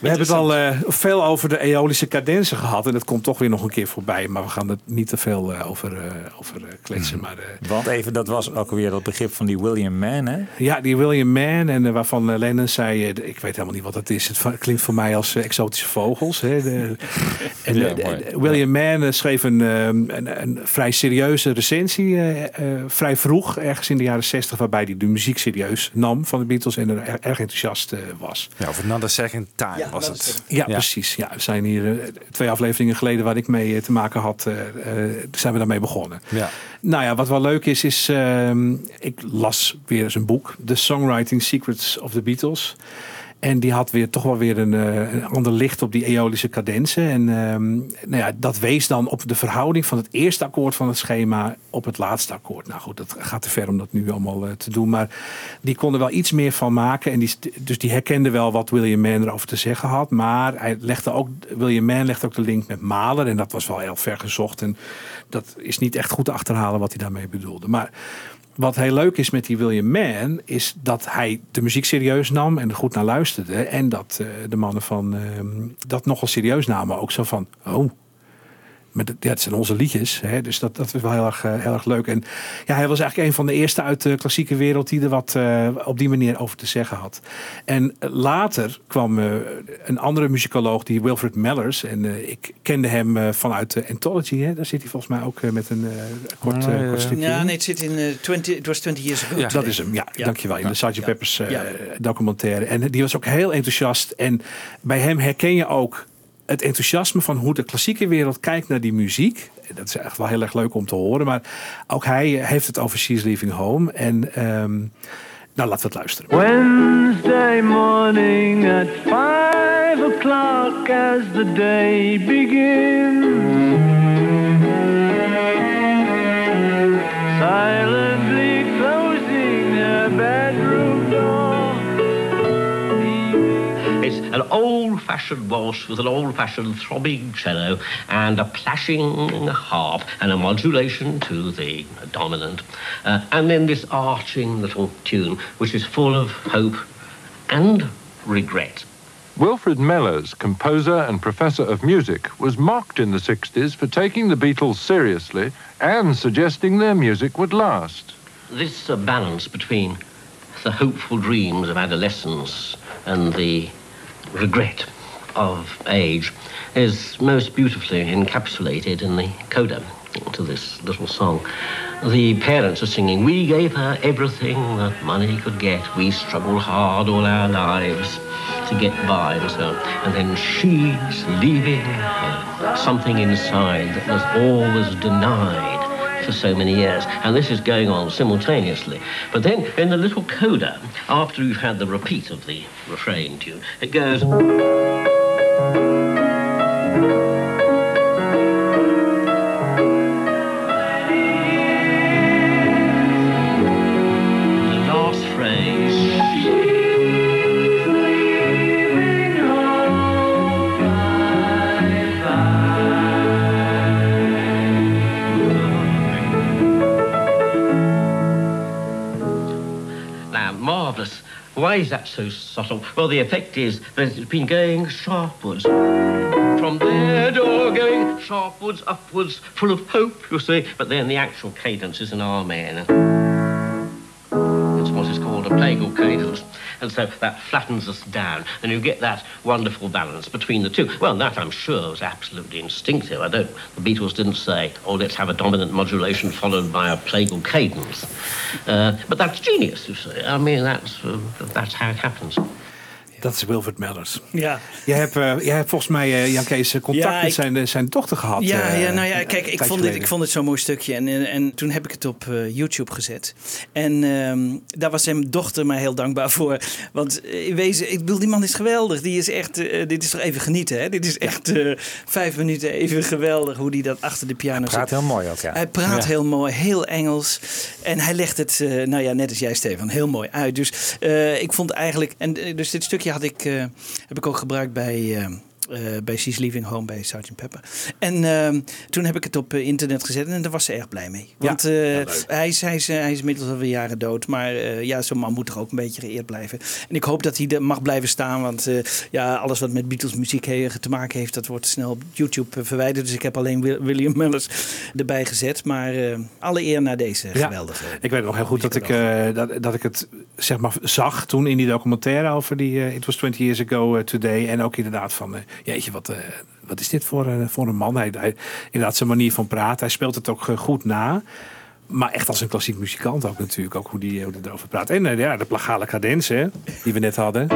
We hebben het al eh, veel over de eolische cadenzen gehad. En dat komt toch weer nog een keer voorbij. Maar we gaan er niet te veel eh, over, eh, over kletsen. Maar eh, Want even, dat was ook weer dat begrip van die William Mann, hè? ja, die William Mann. En waarvan Lennon zei... ik weet helemaal niet wat dat is. Het klinkt voor mij als exotische vogels. Hè. De, <laughs> en, Ja, William Mann eh, schreef een, eh, een, een vrij serieuze recensie. eh, eh, vrij vroeg, ergens in de jaren zestig. Waarbij hij de muziek serieus nam van de Beatles. En er erg, enthousiast eh, was. Ja, of Another Second Time was het. Ja, precies. Ja, we zijn hier eh, twee afleveringen geleden waar ik mee eh, te maken had, eh, eh, zijn we daarmee begonnen. Ja. Nou ja, wat wel leuk is, is ehm, ik las weer eens een boek, The Songwriting Secrets of the Beatles. En die had weer toch wel weer een, eh, ander licht op die eolische cadenzen. En ehm, nou ja, dat wees dan op de verhouding van het eerste akkoord van het schema op het laatste akkoord. Nou goed, dat gaat te ver om dat nu allemaal eh, te doen. Maar die konden wel iets meer van maken. En die, dus die herkende wel wat William Mann erover te zeggen had. Maar hij legde ook, William Mann legde ook de link met Mahler. En dat was wel heel ver gezocht. En dat is niet echt goed te achterhalen wat hij daarmee bedoelde. Maar wat heel leuk is met die William Mann, is dat hij de muziek serieus nam en er goed naar luisterde. En dat eh, de mannen van ehm, dat nogal serieus namen. Ook zo van, oh, met, het- ja, het zijn onze liedjes. Hè, dus dat, dat is wel heel erg, eh, heel erg leuk. En ja, hij was eigenlijk een van de eerste uit de klassieke wereld die er wat eh, op die manier over te zeggen had. En later kwam eh, een andere muzikoloog, die Wilfred Mellers. En eh, ik kende hem eh, vanuit de Anthology. Hè, daar zit hij volgens mij ook met een kort, Ah, ja. kort stripje Ja, in. nee, het zit in eh, 20, it was 20 years ago. Ja, dat is hem. Ja, Ja. dankjewel. In de Sgt. Ja. Peppers eh, Ja. documentaire. En die was ook heel enthousiast. En bij hem herken je ook het enthousiasme van hoe de klassieke wereld kijkt naar die muziek. Dat is echt wel heel erg leuk om te horen. Maar ook hij eh, heeft het over She's Leaving Home. En ehm, nou, laten we het luisteren. Wednesday morning at five o'clock as the day begins. Silently an old-fashioned waltz with an old-fashioned throbbing cello and a plashing harp and a modulation to the dominant. Uh, and then this arching little tune, which is full of hope and regret. Wilfred Mellors, composer and professor of music, was mocked in the 60s for taking the Beatles seriously and suggesting their music would last. This uh, balance between the hopeful dreams of adolescence and the regret of age is most beautifully encapsulated in the coda to this little song. The parents are singing, We gave her everything that money could get. We struggled hard all our lives to get by and so on. And then she's leaving her something inside that was always denied for so many years. And this is going on simultaneously. But then in the little coda, after you've had the repeat of the refrain tune, it goes. Why is that so subtle? Well, the effect is that it's been going sharpwards. From there, door going sharpwards, upwards, full of hope, you see. But then the actual cadence is an amen. It's what is called a plagal cadence. And so that flattens us down, and you get that wonderful balance between the two. Well, that I'm sure was absolutely instinctive. I don't. The Beatles didn't say, "Oh, let's have a dominant modulation followed by a plagal cadence," uh, but that's genius. You see, I mean, that's uh, that's how it happens. Dat is Wilfred Mellers. Ja. Jij hebt, eh, jij hebt volgens mij, eh, Jan Kees, eh, contact Ja, met ik- zijn, zijn dochter gehad. Ja, ja, nou ja, kijk, ik vond, dit, ik vond het zo'n mooi stukje. En, en, en toen heb ik het op eh, YouTube gezet. En ehm, daar was zijn dochter mij heel dankbaar voor. Want in wezen, ik bedoel, die man is geweldig. Die is echt, dit is toch even genieten, hè? Dit is echt eh, vijf minuten even geweldig hoe die dat achter de piano Hij praat zit. heel mooi ook, ja. Hij praat Ja. heel mooi, heel Engels. En hij legt het, eh, nou ja, net als jij, Stefan, heel mooi uit. Dus eh, ik vond eigenlijk, en dus dit stukje ik, eh, heb ik ook gebruikt bij. Eh, bij She's Leaving Home bij Sgt. Pepper. En ehm, toen heb ik het op eh, internet gezet en daar was ze erg blij mee. Want eh, hij, is, hij, is, hij is inmiddels alweer jaren dood. Maar ja, zo'n man moet toch ook een beetje geëerd blijven. En ik hoop dat hij er mag blijven staan. Want ja, alles wat met Beatles muziek te maken heeft, dat wordt snel op YouTube verwijderd. Dus ik heb alleen Wil- William Mellers erbij gezet. Maar alle eer naar deze Ja, geweldige. Ik weet nog heel goed dat ik, dat, dat ik het zeg maar, zag toen in die documentaire over die It Was 20 Years Ago Today. En ook inderdaad van, jeetje, wat, eh, wat is dit voor, eh, voor een man? Hij, inderdaad zijn manier van praten. Hij speelt het ook eh, goed na. Maar echt als een klassiek muzikant ook natuurlijk. Ook hoe die, erover praat. En ja, de plagale cadence hè, die we net hadden.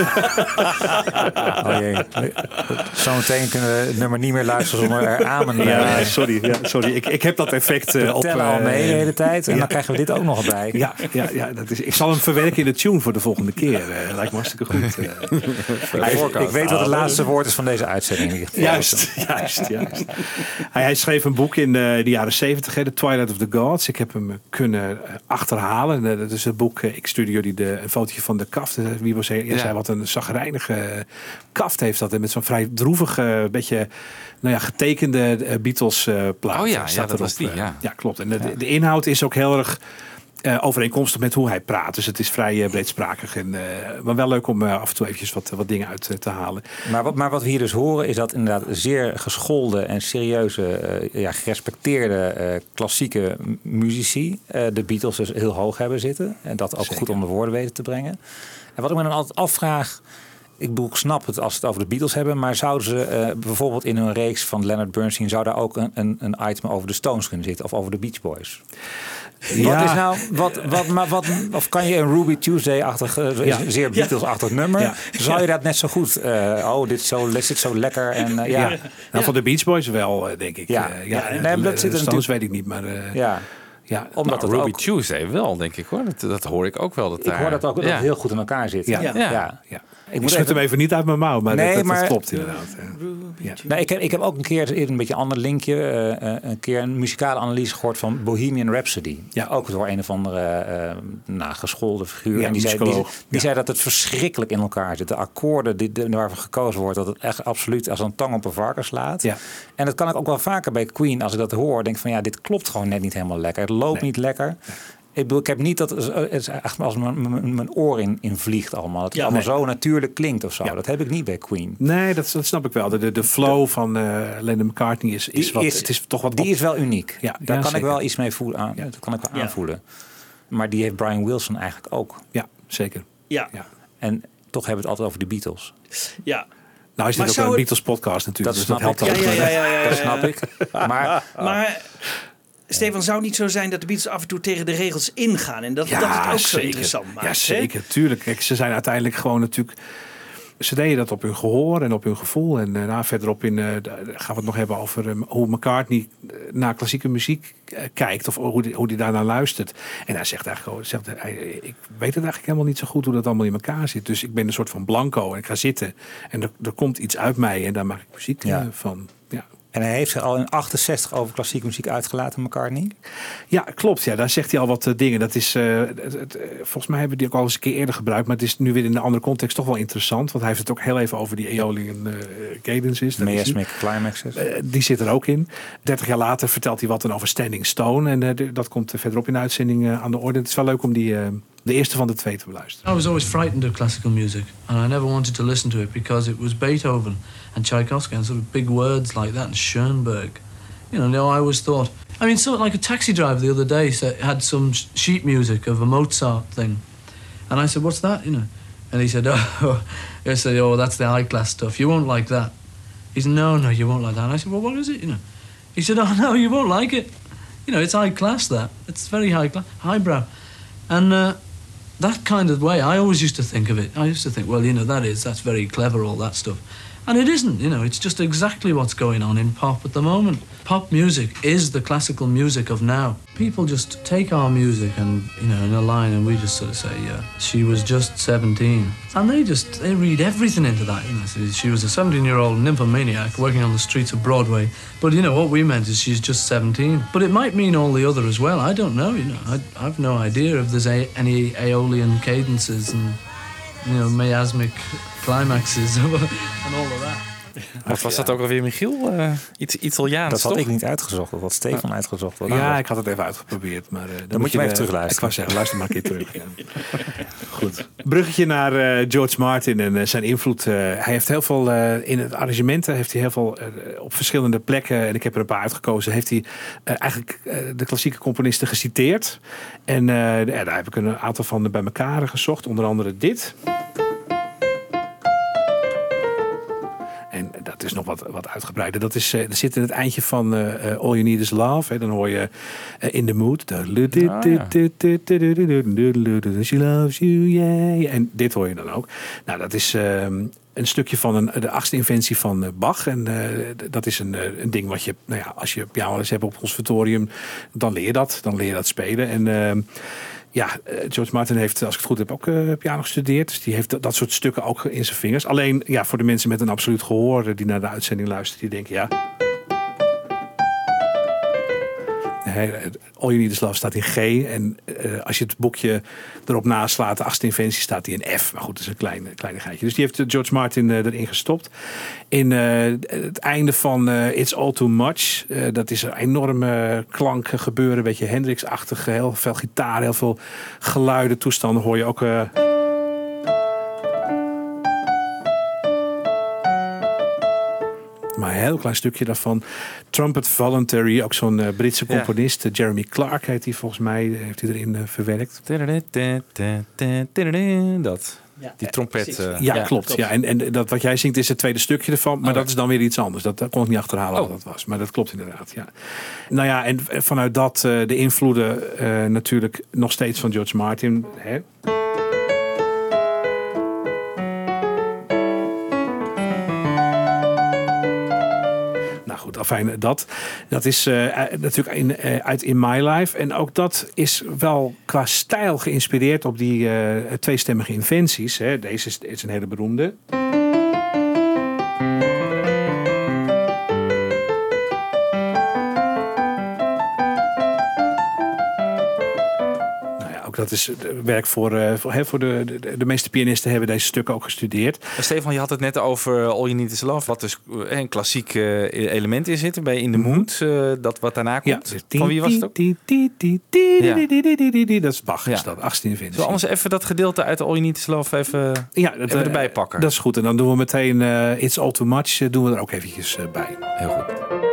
<laughs> Oh jee. Zometeen kunnen we het nummer niet meer luisteren zonder er amen. Ja, sorry. Ja, sorry. Ik, ik heb dat effect op. tellen al eh, mee de hele tijd en ja. dan krijgen we dit ook nog bij. Ja, ja, ja dat is, ik zal hem verwerken in de tune voor de volgende keer. eh lijkt me hartstikke goed. Hij- ik weet wat het laatste woord is van deze uitzending. Juist, <laughs> juist, juist. Hij, hij schreef een boek in de, de jaren 70, The Twilight of the Gods. Ik heb hem kunnen achterhalen. Dat is het boek, ik stuurde jullie de, een fotootje van de kaft. Eh, Wie was hij? zei wat een zagrijnige kaft heeft dat. En met zo'n vrij droevige, beetje nou ja, getekende eh, Beatles eh plaat. Oh ja, staat ja, dat erop, was die, eh. ja. ja, klopt. En de, de inhoud is ook heel erg eh, overeenkomstig met hoe hij praat. Dus het is vrij eh, breedsprakig. En, eh, maar wel leuk om af en toe eventjes wat, wat dingen uit te halen. Maar wat, maar wat we hier dus horen is dat inderdaad zeer geschoolde en serieuze, ja, gerespecteerde klassieke muzici de Beatles dus heel hoog hebben zitten. En dat ook goed onder woorden weten te brengen. En wat ik me dan altijd afvraag. Ik bedoel, ik snap het als we het over de Beatles hebben, maar zouden ze bijvoorbeeld in hun reeks van Leonard Bernstein, zou daar ook een, een, een item over de Stones kunnen zitten of over de Beach Boys? Wat Ja. is nou, wat, wat, maar wat, of kan je een Ruby Tuesday-achtig, eh, Ja. zeer Beatles-achtig nummer, Ja. zou je dat net zo goed, eh, oh, dit is zo, dit zit zo lekker en eh, ja. Ja. Nou, van de Beach Boys wel, denk ik. Ja. Ja, ja, nee, dat de zit er Stones natuurlijk- weet ik niet, maar eh, Ja. ja. Omdat Nou, het Ruby ook, Tuesday wel, denk ik hoor. Dat, dat hoor ik ook wel. Dat ik daar, hoor dat ook dat heel goed in elkaar zit. Ja. ja. Ja. Ik Ik moet schud even- hem even niet uit mijn mouw, maar Nee, dat, dat, dat maar- klopt inderdaad. Ja. Ik, heb, ik heb ook een keer in een beetje een ander linkje eh, eh, een keer een muzikale analyse gehoord van Bohemian Rhapsody. Ja. Ook door een of andere eh nou, geschoolde figuur. Ja, en die zei, die, die Ja. zei dat het verschrikkelijk in elkaar zit. De akkoorden die, die, waarvoor gekozen wordt, dat het echt absoluut als een tang op een varken slaat. Ja. En dat kan ik ook wel vaker bij Queen. Als ik dat hoor, denk van ja, dit klopt gewoon net niet helemaal lekker. Het loopt niet lekker. Ik bedoel, ik heb niet dat het is echt als mijn, oor in, in vliegt allemaal. Dat het Ja, allemaal nee. zo natuurlijk klinkt of zo. Dat heb ik niet bij Queen. Nee, dat, dat snap ik wel. De, de, de flow van eh Lennon McCartney is, is Die wat. is- het is toch wat. Die is wel uniek. Ja, Daar ja, kan ik wel iets mee voelen. Aan, Dat kan ik wel Ja. aanvoelen. Maar die heeft Brian Wilson eigenlijk ook. Ja, zeker. Ja, Ja. En toch hebben we het altijd over de Beatles. ja. Nou is Maar dit ook een het- Beatles podcast natuurlijk. Dat dus dat snap helpt ik. Ja, ja, ja, ja, ja, Dat snap ik. Maar Maar Stefan, zou het niet zo zijn dat de Beatles af en toe tegen de regels ingaan en dat, dat het ook zo interessant maakt? Ja, hè? zeker. Tuurlijk. Kijk, ze zijn uiteindelijk gewoon natuurlijk... Ze deden dat op hun gehoor en op hun gevoel. En eh, nou, verderop in, eh, gaan we het nog hebben over eh, hoe McCartney eh, naar klassieke muziek kijkt. Of hoe die, hoe die daarnaar luistert. En hij zegt eigenlijk, gewoon, zegt, hij, ik weet het eigenlijk helemaal niet zo goed hoe dat allemaal in elkaar zit. Dus ik ben een soort van blanco en ik ga zitten. En er, er komt iets uit mij en daar maak ik muziek Ja. van. En hij heeft zich al in 68 over klassieke muziek uitgelaten, McCartney. Ja, klopt. Ja, daar zegt hij al wat eh, dingen. Dat is, eh, het, het, eh, volgens mij hebben we die ook al eens een keer eerder gebruikt. Maar het is nu weer in een andere context toch wel interessant. Want hij heeft het ook heel even over die Aeolian eh cadences. Dat is die. Miasmic Climaxes. Eh, die zit er ook in. 30 jaar later vertelt hij wat dan over Standing Stone. En dat komt verderop in de uitzending aan de orde. Het is wel leuk om die, de eerste van de twee te beluisteren. I was always frightened of classical music, and I never wanted to listen to it because it was Beethoven and Tchaikovsky and sort of big words like that, and Schoenberg. You know, no, I always thought. I mean, so like a taxi driver the other day said, had some sheet music of a Mozart thing, and I said, "What's that?" You know, and he said, <laughs> "Oh, I said, oh, that's the high class stuff. You won't like that." He said, "No, no, you won't like that." And I said, "Well, what is it?" You know, he said, <laughs> "Oh no, you won't like it. You know, it's high class. That it's very high class, highbrow." And uh, that kind of way, I always used to think of it. I used to think, well, you know, that is, that's very clever, all that stuff. And it isn't, you know, it's just exactly what's going on in pop at the moment. Pop music is the classical music of now. People just take our music and, you know, in a line, and we just sort of say, yeah, she was just 17. And they just, they read everything into that, you know. She was a 17 year old nymphomaniac working on the streets of Broadway. But, you know, what we meant is she's just 17. But it might mean all the other as well. I don't know, you know. I, I've no idea if there's a, any Aeolian cadences and, you know, miasmic climaxes and <laughs> all of that. Wat was dat ook alweer, Michiel? Eh, iets Italiaans, Dat had toch? ik niet uitgezocht. Dat had Stefan uitgezocht. Ja, ik had het even uitgeprobeerd. Maar, eh, dan, moet je hem even eh, terugluisteren. Ik wou zeggen, luister maar een keer terug. Ja. <laughs> Goed. Bruggetje naar eh, George Martin en zijn invloed. Eh, hij heeft heel veel eh, in het arrangementen, heeft hij heel veel op verschillende plekken, en ik heb er een paar uitgekozen, heeft hij eigenlijk eh, de klassieke componisten geciteerd. En eh, daar heb ik een aantal van bij elkaar gezocht, onder andere dit. Dat is nog wat, wat uitgebreider. Dat is, eh, er zit in het eindje van eh, eh, All You Need Is Love. Hè, dan hoor je eh, In The Mood. She loves you, yeah. En dit hoor je dan ook. Nou, dat is ehm, een stukje van een, de achtste inventie van eh, Bach. En eh, d- dat is een, eh, een ding wat je, nou ja, als je piano les hebt op het conservatorium, dan leer je dat. Dan leer je dat spelen. En ehm, ja, eh, George Martin heeft, als ik het goed heb, ook eh, piano gestudeerd. Dus die heeft dat, soort stukken ook in zijn vingers. Alleen ja, voor de mensen met een absoluut gehoor eh, die naar de uitzending luisteren, die denken ja. All You Need Is Love staat in G. En eh, als je het boekje erop naslaat, de achtste inventie, staat die in F. Maar goed, dat is een klein, kleinigheidje. Dus die heeft eh, George Martin eh, erin gestopt. In het einde van It's All Too Much, dat is een enorme klanken gebeuren. Een beetje Hendrix-achtig. Heel veel gitaar, heel veel geluiden, toestanden hoor je ook... Maar een heel klein stukje daarvan. Trumpet Voluntary, ook zo'n eh, Britse componist. eh, Jeremy Clark heet hij volgens mij. eh, Heeft hij erin verwerkt. Dat. Die trompet. ja, klopt. Ja, en, en dat wat jij zingt is het tweede stukje ervan. Maar Oh, dat is dan weer iets anders. Dat, dat kon ik niet achterhalen Oh. wat dat was. Maar dat klopt inderdaad. Ja. Nou ja, en vanuit dat eh, de invloeden eh, natuurlijk nog steeds van George Martin. Hè? Afijn, dat, dat is eh, natuurlijk in, eh, uit In My Life. En ook dat is wel qua stijl geïnspireerd op die eh, tweestemmige inventies. Hè. Deze is, is een hele beroemde. Dat is eh, werk voor, eh, voor, hè, voor de, de, de meeste pianisten hebben deze stukken ook gestudeerd. Stefan, je had het net over All You Need Is Love. Wat dus eh, een klassiek element in zit bij In The Mood. eh, dat wat daarna komt. Van wie was het ook? Ja. Dat is Bach, is dat, 18 Zullen we anders even dat gedeelte uit All You Need Is Love even, Ja, dat, even erbij pakken? Dat is goed. En dan doen we meteen It's All Too Much. doen we er ook eventjes bij. Heel goed.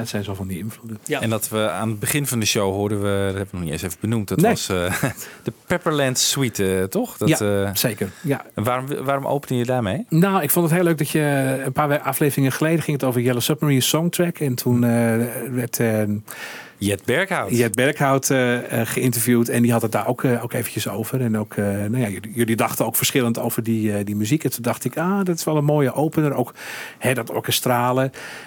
Het zijn zo van die invloeden. En dat we aan het begin van de show hoorden we, dat hebben we nog niet eens even benoemd, dat Nee. was eh, <laughs> de Pepperland Suite, eh, toch? Dat, Ja, eh, zeker. Ja. En waarom, waarom opende je daarmee? Nou, ik vond het heel leuk dat je een paar afleveringen geleden ging het over Yellow Submarine Songtrack. En toen eh, werd Jet Berghout. Jet Berghout eh, eh, geïnterviewd. En die had het daar ook, eh, ook eventjes over. En ook, nou ja, jullie, jullie dachten ook verschillend over die, die muziek. En toen dacht ik, ah, dat is wel een mooie opener. Ook hè, dat orkestrale.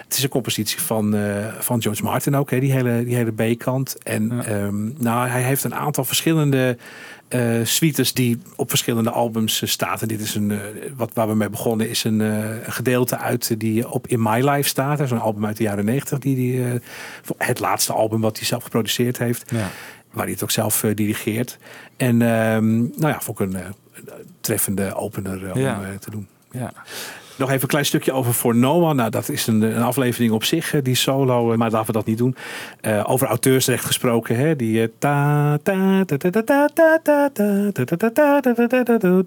Het is een compositie van, van George Martin ook, hè, die hele, die hele B-kant. En ehm, nou, hij heeft een aantal verschillende eh suites die op verschillende albums eh, staat. En dit is een, eh, wat waar we mee begonnen, is een gedeelte uit die op In My Life staat. Zo'n album uit de jaren negentig, die, die, het laatste album wat hij zelf geproduceerd heeft. Ja. Waar hij het ook zelf dirigeert. En ehm, nou ja, vond ik een treffende opener om Ja. te doen. Ja. Nog even een klein stukje over For Noah. Nou, dat is een, een aflevering op zich, eh, die solo. eh, Maar laten we dat niet doen. Eh, over auteursrecht gesproken. Hè? Die eh, ta ta ta ta ta ta ta ta ta ta ta.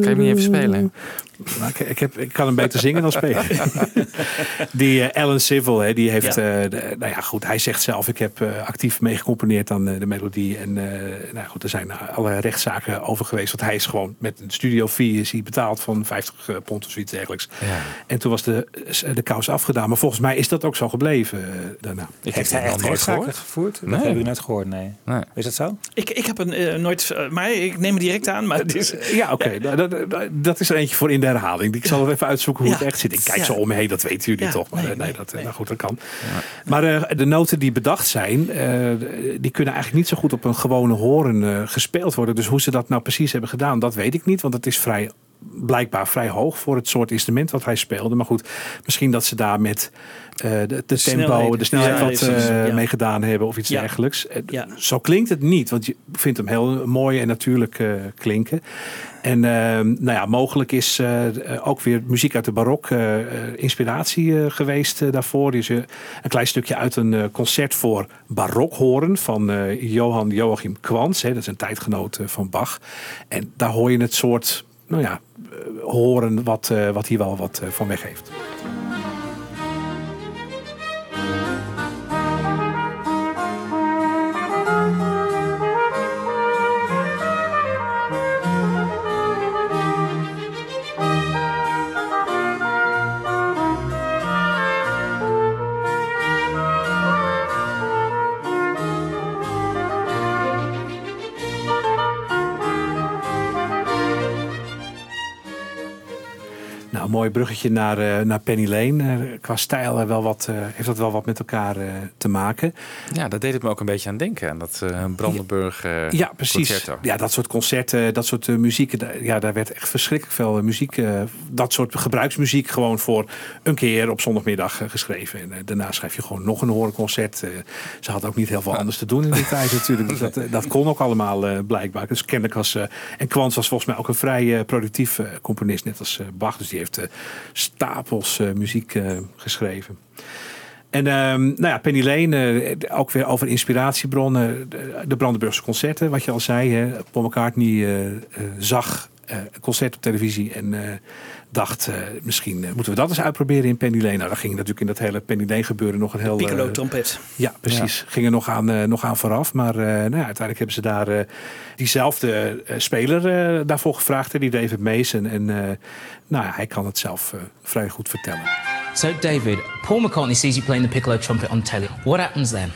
Kan je hem niet even spelen? Nou, ik, ik, heb, ik kan hem beter zingen dan spelen. die eh, Alan Civil, hè, die heeft, Ja. eh, de- nou ja, goed, hij zegt zelf, ik heb eh, actief meegecomponeerd aan eh, de melodie. En eh, nou goed, er zijn alle rechtszaken over geweest. Want hij is gewoon met een studio fee is hij betaald van 50 pond of zoiets dergelijks. Ja. En toen was de, de kous afgedaan. Maar volgens mij is dat ook zo gebleven eh, daarna. Ik Heeft heb hij het echt rechtszaken gehoord. gevoerd? Dat Nee. heb ik net gehoord, nee. Nee. Is dat zo? Ik, ik heb een eh, nooit, eh, maar ik neem het direct aan. Maar <laughs> het is, Ja, oké. Nou, dat, dat, dat is er eentje voor in de herhaling. Ik zal het even uitzoeken hoe Ja. het echt zit. Ik kijk Ja. zo om me heen, dat weten jullie Ja, toch. Maar nee, nee, nee, dat, nee. nou goed, dat kan. Maar eh, de noten die bedacht zijn, eh, die kunnen eigenlijk niet zo goed op een gewone horen eh, gespeeld worden. Dus hoe ze dat nou precies hebben gedaan, dat weet ik niet. Want het is vrij blijkbaar vrij hoog voor het soort instrument wat hij speelde. Maar goed, misschien dat ze daar met eh, de, de tempo, snelheid. de snelheid wat eh, ja. mee gedaan hebben of iets Ja. dergelijks. Eh, Ja. Zo klinkt het niet, want je vindt hem heel mooi en natuurlijk klinken. En eh, nou ja, mogelijk is ook weer muziek uit de barok inspiratie geweest daarvoor. Is eh, een klein stukje uit een concert voor barokhoren van Johan Joachim Quans. Hè, dat is een tijdgenoot van Bach. En daar hoor je het soort, nou ja, eh, horen wat, eh, wat hier wel wat eh, van weg heeft. Mooi bruggetje naar, eh, naar Penny Lane. Eh, qua stijl wel wat, eh, heeft dat wel wat met elkaar te maken. Ja, dat deed het me ook een beetje aan denken. Aan dat Brandenburg eh, Ja, precies. concerto. Ja, dat soort concerten, dat soort muziek. Ja, daar werd echt verschrikkelijk veel muziek. dat soort gebruiksmuziek gewoon voor een keer op zondagmiddag geschreven. En daarna schrijf je gewoon nog een horenconcert. Eh, ze had ook niet heel veel anders te doen in die tijd natuurlijk. Dus dat, dat kon ook allemaal blijkbaar. Dus kennelijk was... en Kwans was volgens mij ook een vrij productief componist. Net als Bach. Dus die heeft stapels eh, muziek eh, geschreven. En ehm, nou ja, Penny Lane, eh, ook weer over inspiratiebronnen. De, de Brandenburgse concerten, wat je al zei. Hè. Paul McCartney zag een concert op televisie en dacht... eh, misschien eh, moeten we dat eens uitproberen in Penny Lane. Nou, daar ging natuurlijk in dat hele Penny Lane gebeuren nog een heel... Piccolo eh, trompet. ja, precies. Ging er nog aan, eh, nog aan vooraf. Maar eh, nou ja, uiteindelijk hebben ze daar eh, diezelfde speler eh, daarvoor gevraagd. Die David Mason. En eh, nou ja, hij kan het zelf eh, vrij goed vertellen. So, David, Paul McCartney sees you playing the piccolo trumpet on telly. What happens then?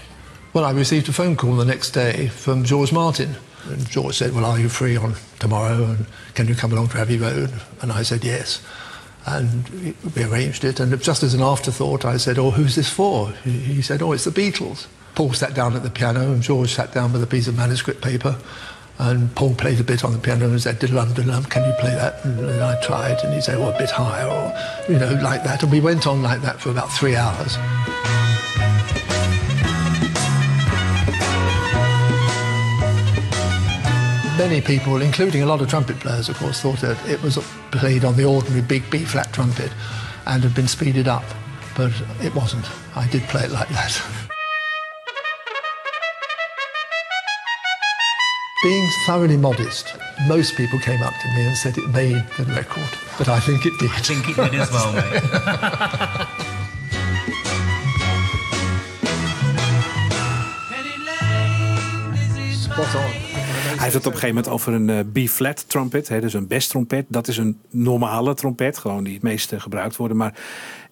Well, I received a phone call the next day from George Martin. And George said, Well, are you free on tomorrow? And can you come along to Abbey Road? And I said, Yes. And we arranged it. And just as an afterthought, I said, Oh, who's this for? He said, Oh, it's the Beatles. Paul sat down at the piano, and George sat down with a piece of manuscript paper. And Paul played a bit on the piano and said, Diddle-um, diddle-um, can you play that? And, and I tried, and he said, Well, a bit higher, or, you know, like that. And we went on like that for about three hours. Many people, including a lot of trumpet players, of course, thought that it was played on the ordinary big B flat trumpet and had been speeded up, but it wasn't. I did play it like that. <laughs> Being thoroughly modest, most people came up to me and said it made the record, but I think it did. I think it did as well, mate. <laughs> Hij heeft het op een gegeven moment over een eh, B-flat trompet. Dus een best trompet. Dat is een normale trompet. Gewoon die het meest eh, gebruikt worden. Maar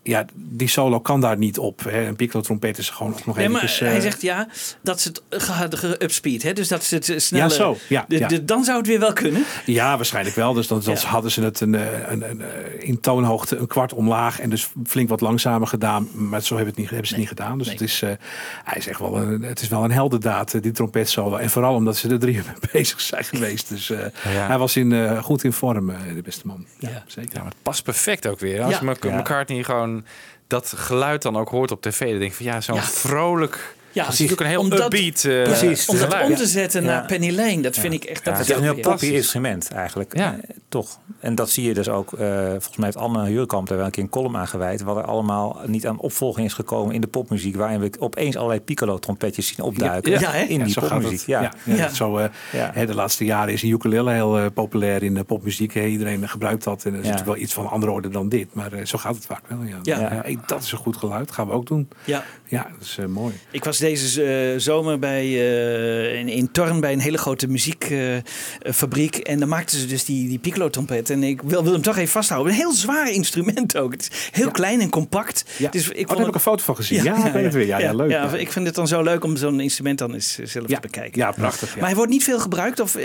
ja, die solo kan daar niet op. Hè. Een piccolo trompet is gewoon nog Nee, maar eventjes... hij eh, zegt ja, dat ze het ge- ge- upspeed, hè? dus dat ze het sneller... Ja, zo. Ja, De- ja. de- dan zou het weer wel kunnen. Ja, waarschijnlijk wel. Dus dan, dan Ja. hadden ze het een, eh, een, een, eh, in toonhoogte een kwart omlaag. En dus flink wat langzamer gedaan. Maar zo hebben, het niet, hebben ze het niet gedaan. Dus het, is, eh, hij is echt wel een, het is wel een heldendaad, die trompet solo. En vooral omdat ze er drie uur mee <laughs> bezig zijn geweest. Dus eh, Ja. hij was in, eh, goed in vorm, de beste man. Ja, zeker. Ja, maar het past perfect ook weer. Als Ja. McCartney gewoon dat geluid dan ook hoort op tv, dan denk ik van ja, zo'n Ja. vrolijk. Ja, is natuurlijk een heel om dat- upbeat eh, Precies. Om dat om te zetten Ja. naar Penny Lane, dat vind ik echt... Dat Ja, is het is een heel poppy instrument eigenlijk. Ja. toch. En dat zie je dus ook. eh, volgens mij heeft Anne Huurkamp daar wel een keer een column aan gewijd. Wat er allemaal niet aan opvolging is gekomen in de popmuziek. Waarin we opeens allerlei piccolo trompetjes zien opduiken. Ja, hè? in Ja, die popmuziek. Ja. Ja, ja, Zo, eh, hè, de laatste jaren is een ukulele heel eh, populair in de popmuziek. hè. Iedereen gebruikt dat. En dat is Ja. natuurlijk wel iets van andere orde dan dit. Maar eh, zo gaat het vaak wel. Ja. Ja. Ja, hey, dat is een goed geluid. Gaan we ook doen. Ja. Ja, dat is eh, mooi. Ik was deze eh, zomer bij, eh, in, in Torn bij een hele grote muziekfabriek. en dan maakten ze dus die, die piccolo-trompet. En ik wil, wil hem toch even vasthouden. Een heel zwaar instrument ook. Het is heel klein en compact. Dus ik Oh, daar heb ik een foto van gezien. Ja, het weer. Ja, ja, leuk. Ja, Ja. ik vind het dan zo leuk om zo'n instrument dan eens eh, zelf te bekijken. Ja, prachtig. ja. Maar hij wordt niet veel gebruikt? Of,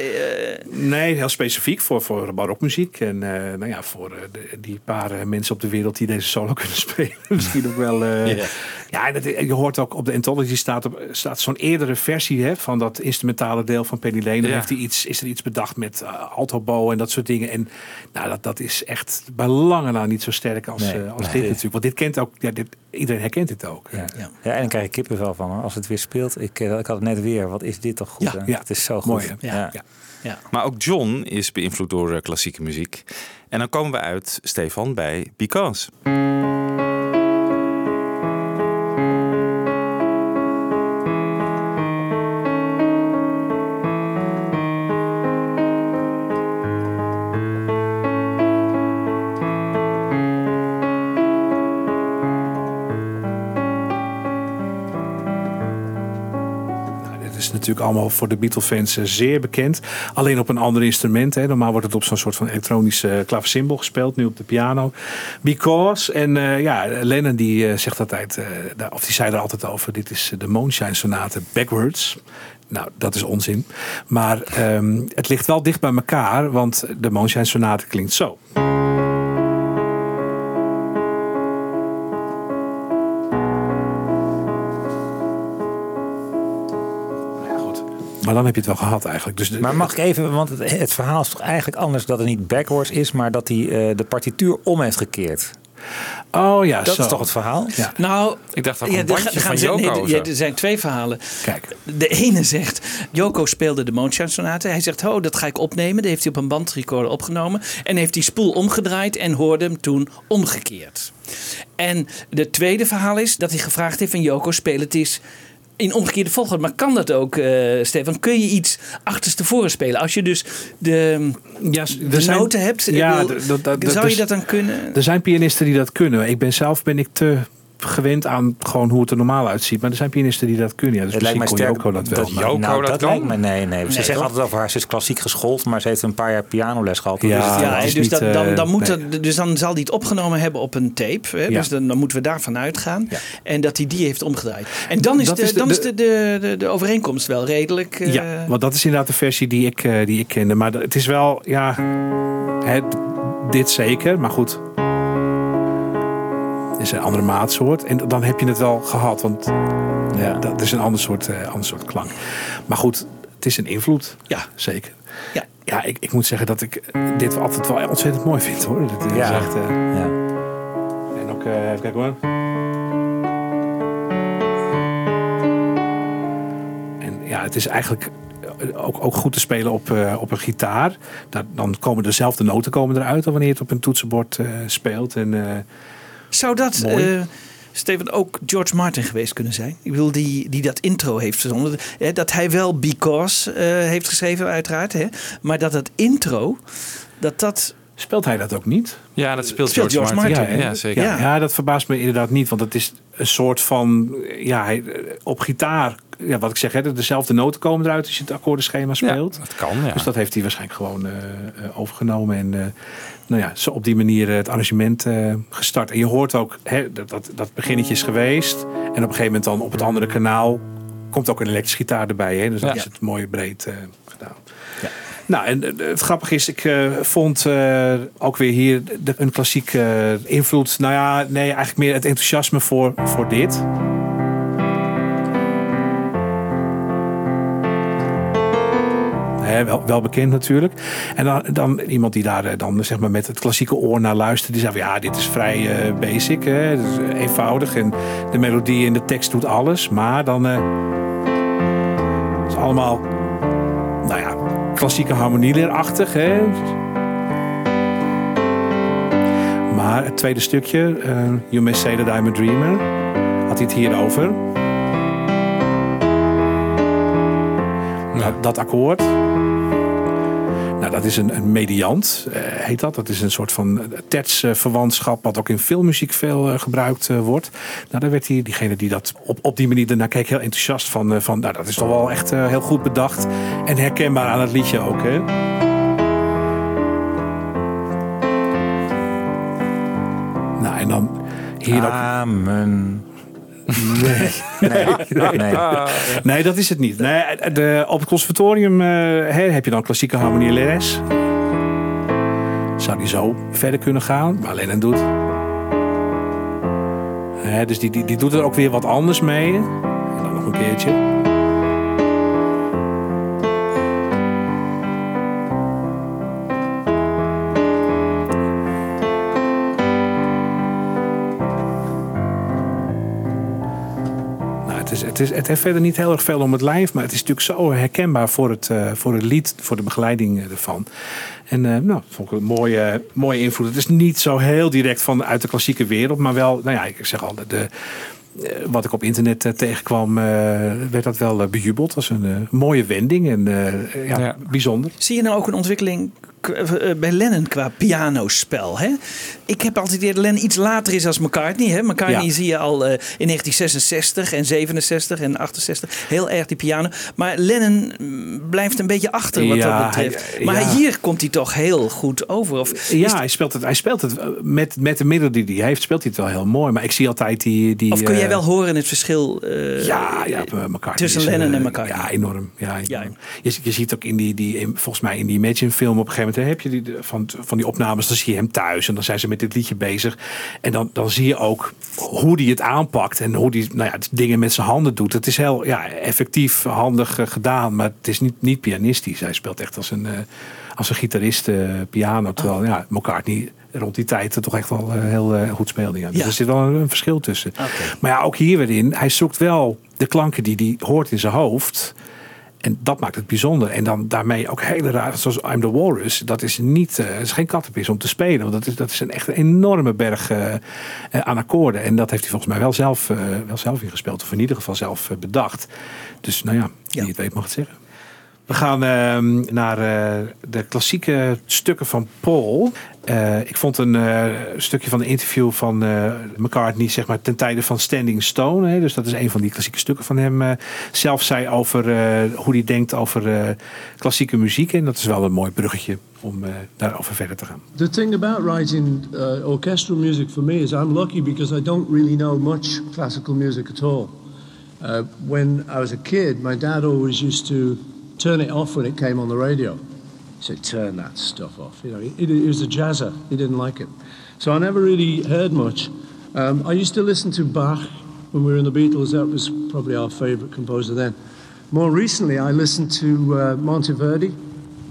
Nee, heel specifiek voor, voor barokmuziek. En nou ja, voor die paar mensen op de wereld die deze solo kunnen <laughs> spelen. Misschien ook wel. Eh, Ja. Dat, je hoort ook op de anthology staat, op, staat zo'n eerdere versie hè, van dat instrumentale deel van Penny Lane. Dan Ja. heeft hij iets, is er iets bedacht met uh, altobo en dat soort dingen. En nou, dat, dat is echt bij lange na niet zo sterk als, Nee, eh, als nee. dit natuurlijk. Want dit kent ook, ja, dit, iedereen herkent dit ook. Ja. Ja. en dan krijg je kippenvel van hoor. als het weer speelt. Ik, eh, ik had het net weer. Wat is dit toch goed? Ja. Het is zo goed. Mooi, ja. Ja. Ja. Maar ook John is beïnvloed door eh, klassieke muziek. En dan komen we uit, Stefan, bij Because. Dit is natuurlijk allemaal voor de Beatle-fans eh, zeer bekend. Alleen op een ander instrument. Hè. Normaal wordt het op zo'n soort van elektronische klaversymbol gespeeld. Nu op de piano. Because. En eh, ja, Lennon die eh, zegt altijd, eh, of die zei er altijd over. Dit is de Moonshine Sonate backwards. Nou, dat is onzin. Maar ehm, het ligt wel dicht bij elkaar. Want de Moonshine Sonate klinkt zo. Maar dan heb je het wel gehad eigenlijk. Dus de- Maar mag ik even, want het, het verhaal is toch eigenlijk anders dat het niet backwards is, maar dat hij eh, de partituur om heeft gekeerd. Oh ja, dat zo. is toch het verhaal? Ja. Nou, Ik dacht dat ja, een er bandje gaan- van Yoko nee, ja, er zijn twee verhalen. Kijk. De ene zegt, Joko speelde de Moonshine Sonate. Hij zegt, oh, dat ga ik opnemen. Dat heeft hij op een bandrecorder opgenomen. En heeft die spoel omgedraaid en hoorde hem toen omgekeerd. En de tweede verhaal is dat hij gevraagd heeft van Joko, speel het eens in omgekeerde volgorde. Maar kan dat ook, eh, Stefan? Kun je iets achterstevoren spelen? Als je dus de, Ja, de zijn- noten hebt, Ja, zou je dat dan kunnen? Er zijn pianisten die dat kunnen. Ik ben zelf ben ik te gewend aan gewoon hoe het er normaal uitziet. Maar er zijn pianisten die dat kunnen. Ja, dus Het lijkt mij sterk Joko dat wel. Joko nou, dat dat kan? lijkt me nee, nee. Ze Nee, zeggen toch? altijd over haar, ze is klassiek geschoold, maar ze heeft een paar jaar pianoles gehad. Ja, Dus het- Ja, dat dus, niet, dat, dan, eh, dan moet nee. dat- dus dan zal hij het opgenomen hebben op een tape. Hè? Ja. Dus dan, dan moeten we daarvan uitgaan. Ja. En dat hij die heeft omgedraaid. En dan is, Dat de, is de- dan de- is de, de, de, de overeenkomst wel redelijk. eh, Ja, want dat is inderdaad de versie die ik, eh, die ik kende. Maar het is wel, ja, het, dit zeker. Maar goed, is een andere maatsoort. En dan heb je het wel gehad. Want ja, dat is een ander soort, eh, ander soort klank. Maar goed, het is een invloed. Ja. Zeker. Ja. Ja, ik, ik moet zeggen dat ik dit altijd wel ontzettend mooi vind hoor. Dit is Ja. echt, eh, ja. En ook, eh, even kijken hoor. En ja, het is eigenlijk eh, ook, ook goed te spelen op, eh, op een gitaar. Dat, dan komen dezelfde noten komen eruit dan wanneer je het op een toetsenbord eh, speelt. En, eh, Zou dat, eh, Steven, ook George Martin geweest kunnen zijn? Ik bedoel, die, die dat intro heeft verzonnen. Hè, dat hij wel Because eh, heeft geschreven, uiteraard. Hè? Maar dat het intro, dat dat... speelt hij dat ook niet? Ja, dat speelt, Speelt George, George Martin. Martin, Ja, zeker. Ja, ja, dat verbaast me inderdaad niet. Want het is een soort van, ja, hij, eh, op gitaar, ja, wat ik zeg, hè, dezelfde noten komen eruit als je het akkoordenschema speelt. Dat kan, ja. Dus dat heeft hij waarschijnlijk gewoon eh, eh, overgenomen. En eh, nou ja, zo op die manier het arrangement gestart. En je hoort ook, hè, dat, dat, dat beginnetje is geweest. En op een gegeven moment dan op het andere kanaal komt ook een elektrische gitaar erbij. Hè, dus Ja. is het mooi breed gedaan. Nou, en het grappige is, ik vond ook weer hier de, een klassieke invloed. Nou ja, nee, eigenlijk meer het enthousiasme voor, voor dit. Hè, wel, wel bekend natuurlijk. En dan, dan iemand die daar eh, dan zeg maar met het klassieke oor naar luistert. Die zegt van ja, dit is vrij eh, basic. Hè? Eenvoudig. En de melodie en de tekst doet alles. Maar dan het is allemaal nou ja, klassieke harmonieleerachtig. Hè? Maar het tweede stukje, You May Say That I'm a Dreamer, had hij het hier over. Dat akkoord. Nou, dat is een, een mediant, eh, heet dat. Dat is een soort van tertsverwantschap, wat ook in filmmuziek veel eh, gebruikt eh, wordt. Nou, daar werd hij, diegene die dat op, op die manier ernaar keek, heel enthousiast van. eh, van nou, dat is toch wel echt eh, heel goed bedacht. En herkenbaar aan het liedje ook, hè. Nou, en dan hier ook... Amen. Nee. <laughs> Nee, nee. Nee, dat is het niet. Nee, de, op het conservatorium eh, hè, heb je dan klassieke harmonielerares. Zou die zo verder kunnen gaan, maar alleen doet. Hè, dus die, die, die doet er ook weer wat anders mee. En dan nog een keertje. Het, is, het, heeft verder niet heel erg veel om het lijf, maar het is natuurlijk zo herkenbaar voor het, eh, voor het lied, voor de begeleiding eh, ervan. En eh nou, vond ik een mooie, mooie invloed. Het is niet zo heel direct van uit de klassieke wereld, maar wel, nou ja, ik zeg al, de, de, wat ik op internet tegenkwam, eh, werd dat wel bejubeld. Dat was een mooie wending en eh, ja, bijzonder. Zie je nou ook een ontwikkeling bij Lennon qua pianospel? Hè? Ik heb altijd dat Lennon iets later is als McCartney. Hè? McCartney Ja. zie je al eh, in 1966 en 67 en 68 heel erg die piano. Maar Lennon mm, blijft een beetje achter wat Ja, dat betreft. maar ja. hier komt hij toch heel goed over. Of Ja, hij speelt het, hij speelt het eh, met, met de middelen die hij heeft, speelt hij het wel heel mooi. Maar ik zie altijd die. die Of kun jij eh, wel horen het verschil eh, ja, ja, eh, McCartney tussen is, Lennon eh, en McCartney? Ja, enorm. Ja, enorm. Je, je ziet ook in die, die, volgens mij in die Imagine film op een gegeven moment, hè, heb je die, van, van die opnames, dan zie je hem thuis en dan zijn ze met dit liedje bezig. En dan, dan zie je ook hoe hij het aanpakt en hoe hij nou ja, dingen met zijn handen doet. Het is heel ja, effectief, handig eh, gedaan, maar het is niet, niet pianistisch. Hij speelt echt als een, eh, als een gitarist eh, piano, terwijl ja, McCartney rond die tijd toch echt wel heel goed speelde. Ja. Dus Ja. er zit wel een, een verschil tussen. Maar ja, ook hier weer in. Hij zoekt wel de klanken die hij hoort in zijn hoofd. En dat maakt het bijzonder. En dan daarmee ook hele raar, zoals I'm the Walrus. Dat is niet, eh, is geen kattenpis om te spelen. Want dat is, dat is een echt een enorme berg eh, eh, aan akkoorden. En dat heeft hij volgens mij wel zelf, wel zelf ingespeeld. Of in ieder geval zelf bedacht. Dus nou ja, wie het weet mag het zeggen. We gaan ehm, naar de klassieke stukken van Paul. Eh, ik vond een eh, stukje van de interview van eh, McCartney, zeg maar, ten tijde van Standing Stone. Hè, dus dat is een van die klassieke stukken van hem. zelf zei over hoe hij denkt over klassieke muziek. En dat is wel een mooi bruggetje om daarover verder te gaan. The thing about writing orchestral music for me is I'm lucky because I don't really know much classical music at all. When I was a kid, my dad always used to turn it off when it came on the radio. Said, "Turn that stuff off." You know, he, he was a jazzer. He didn't like it, so I never really heard much. Um, I used to listen to Bach when we were in the Beatles. That was probably our favourite composer then. More recently, I listened to uh, Monteverdi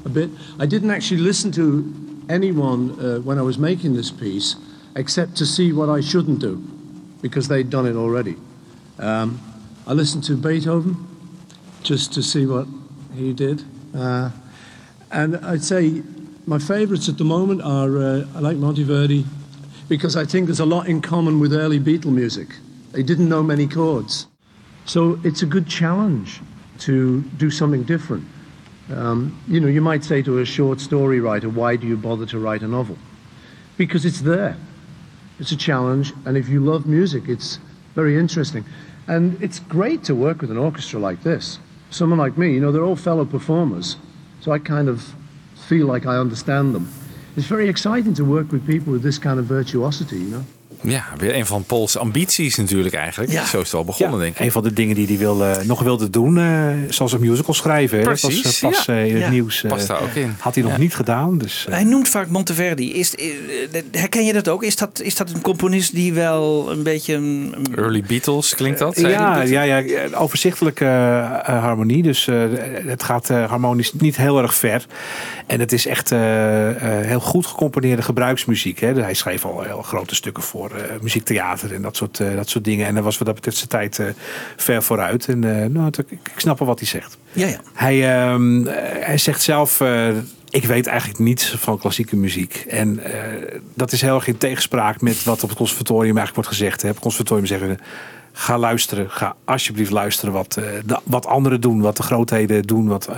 a bit. I didn't actually listen to anyone uh, when I was making this piece, except to see what I shouldn't do, because they'd done it already. Um, I listened to Beethoven just to see what he did. Uh, and I'd say my favourites at the moment are uh, I like Monteverdi because I think there's a lot in common with early Beatle music. They didn't know many chords. So it's a good challenge to do something different. Um, you know, you might say to a short story writer, why do you bother to write a novel? Because it's there. It's a challenge, and if you love music, it's very interesting. And it's great to work with an orchestra like this. Someone like me, you know, they're all fellow performers, so I kind of feel like I understand them. It's very exciting to work with people with this kind of virtuosity, you know. Ja, weer een van Paul's ambities natuurlijk eigenlijk. Ja. Zo is het al begonnen, denk ik. Een van de dingen die hij wil, eh, nog wilde doen, eh, zoals een musical schrijven. hè. Dat was Precies, eh, pas ja. eh, in het Ja. nieuws. eh, Past daar ook in. Had hij nog niet gedaan. Dus, eh, Hij noemt vaak Monteverdi. Is, herken je dat ook? Is dat, is dat een componist die wel een beetje... Een, Early Beatles klinkt dat? ja, ja, ja, overzichtelijke harmonie. Dus eh, het gaat harmonisch niet heel erg ver. En het is echt heel goed gecomponeerde gebruiksmuziek. Hè. Hij schreef al heel grote stukken voor eh, muziektheater en dat soort, eh, dat soort dingen. En daar was wat dat betreft zijn tijd eh, ver vooruit. En nou, ik, ik snap wel wat hij zegt. Ja, ja. Hij, ehm, eh, hij zegt zelf. ik weet eigenlijk niets van klassieke muziek. En dat is heel erg in tegenspraak met wat op het conservatorium eigenlijk wordt gezegd. hè. Op het conservatorium zeggen we. Ga luisteren. Ga alsjeblieft luisteren wat, wat anderen doen. Wat de grootheden doen. Wat, eh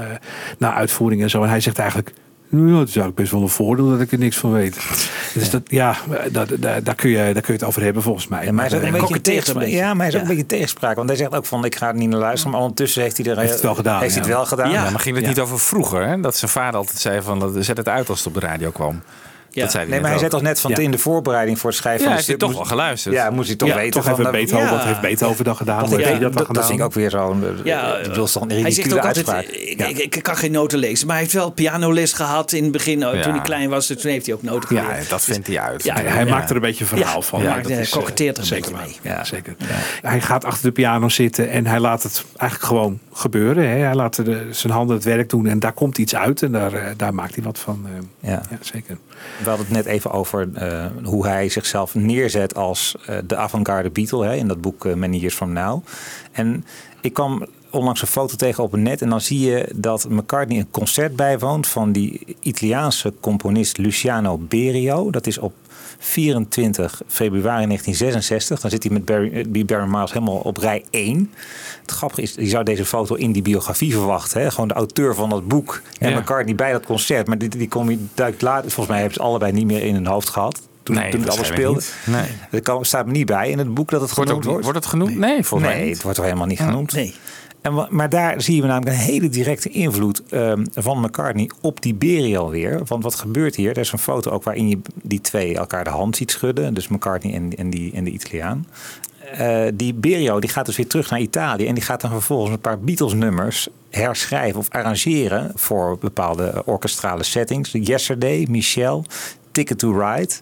naar uitvoering en zo. En hij zegt eigenlijk. Nou ja, het is eigenlijk best wel een voordeel dat ik er niks van weet. Dus dat, ja, dat, daar, daar, kun je, daar kun je het over hebben volgens mij. Ja, maar hij is ook eh, een beetje tegenspraak. een beetje. Ja, maar hij is ook Ja. een beetje tegenspraak. Want hij zegt ook van, ik ga er niet naar luisteren. Maar ondertussen heeft hij er Heeft het wel gedaan, Heeft hij ja. het wel gedaan. Ja, maar ging het niet over vroeger? Hè? Dat zijn vader altijd zei van, dat- zet het uit als het op de radio kwam. Dat zei hij nee, maar hij zei toch net van Ja. in de voorbereiding voor het schrijven Ja, van heeft het hij stuk toch wel geluisterd. Ja, moest hij toch Ja, weten. toch even nou, Beethoven, ja. wat heeft Beethoven dan gedaan? Dat, Wat ja, heeft hij dan dat, dat vind ik ook weer zo'n... Ja, Ja, een hij zegt ridicule ook altijd, uitspraak. ik, ik, ik kan geen noten lezen. Maar hij heeft wel pianoles gehad in het begin. oh, Ja. Toen hij klein was, toen heeft hij ook noten Ja, geleerd. dat vindt hij uit. Ja, hij ja. maakt er een beetje een verhaal Ja, van. hij Ja, eh, koketteert er een beetje mee. Ja, zeker. Hij gaat achter de piano zitten en hij laat het eigenlijk gewoon gebeuren. Hè. Hij laat zijn handen het werk doen en daar komt iets uit. En daar, eh, daar maakt hij wat van. eh. Ja. ja, zeker. We hadden het net even over eh, hoe hij zichzelf neerzet als eh, de avant-garde Beatle hè, in dat boek eh, Many Years From Now. En ik kwam onlangs een foto tegen op het net en dan zie je dat McCartney een concert bijwoont van die Italiaanse componist Luciano Berio. Dat is op 24 februari 1966. Dan zit hij met Barry, eh, Barry Miles helemaal op rij 1. Het grappige is, je zou deze foto in die biografie verwachten. Hè? Gewoon de auteur van dat boek en Ja. McCartney bij dat concert. Maar die, die kom je duikt later. Volgens mij hebben ze allebei niet meer in hun hoofd gehad. Toen, Nee, toen het alles waarschijnlijk speelde. Nee. Er kan- staat me niet bij in het boek dat het Wordt, genoemd ook, wordt. wordt het genoemd? Nee, volgens mij Nee, het wordt toch helemaal niet genoemd. Nee. En, maar daar zien we namelijk een hele directe invloed ehm, van McCartney op die Berio weer. Want wat gebeurt hier? Er is een foto ook waarin je die twee elkaar de hand ziet schudden. Dus McCartney en, en, die, en de Italiaan. Eh, die Berio die gaat dus weer terug naar Italië. En die gaat dan vervolgens een paar Beatles nummers herschrijven of arrangeren voor bepaalde orkestrale settings. Yesterday, Michelle, Ticket to Ride.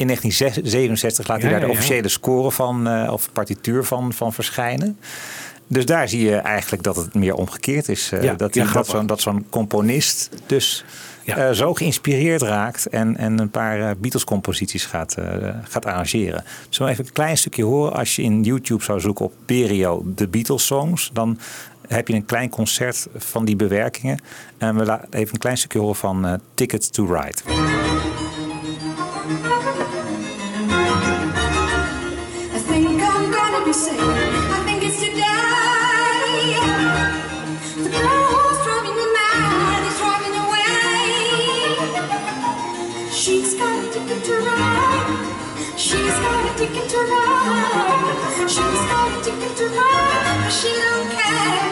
In 1967 laat hij daar de officiële score van, eh, of partituur van, van verschijnen. Dus daar zie je eigenlijk dat het meer omgekeerd is. Ja, dat, die- zo'n dat zo'n componist dus eh, zo geïnspireerd raakt en, en een paar Beatles-composities gaat, gaat arrangeren. Zo even een klein stukje horen. Als je in YouTube zou zoeken op Perio de Beatles-songs, dan heb je een klein concert van die bewerkingen. En we laten even een klein stukje horen van Ticket to Ride. Ticket to ride. She's got a ticket to ride, but she don't care.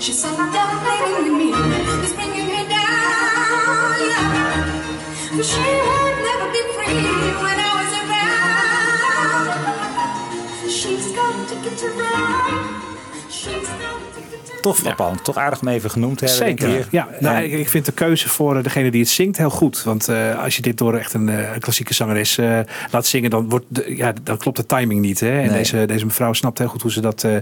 She said that thing in me is bringing her down. Yeah. But she would never be free when I was around. She's got a ticket to ride. She's got a ticket to Toch frappant, toch aardig om even genoemd te hebben. Zeker. Ja, nou, ik, ik vind de keuze voor eh, degene die het zingt heel goed. Want eh, als je dit door echt een eh, klassieke zangeres eh, laat zingen, dan, wordt de, ja, dan klopt de timing niet. Hè? En Nee. deze, deze mevrouw snapt heel goed hoe ze dat, eh,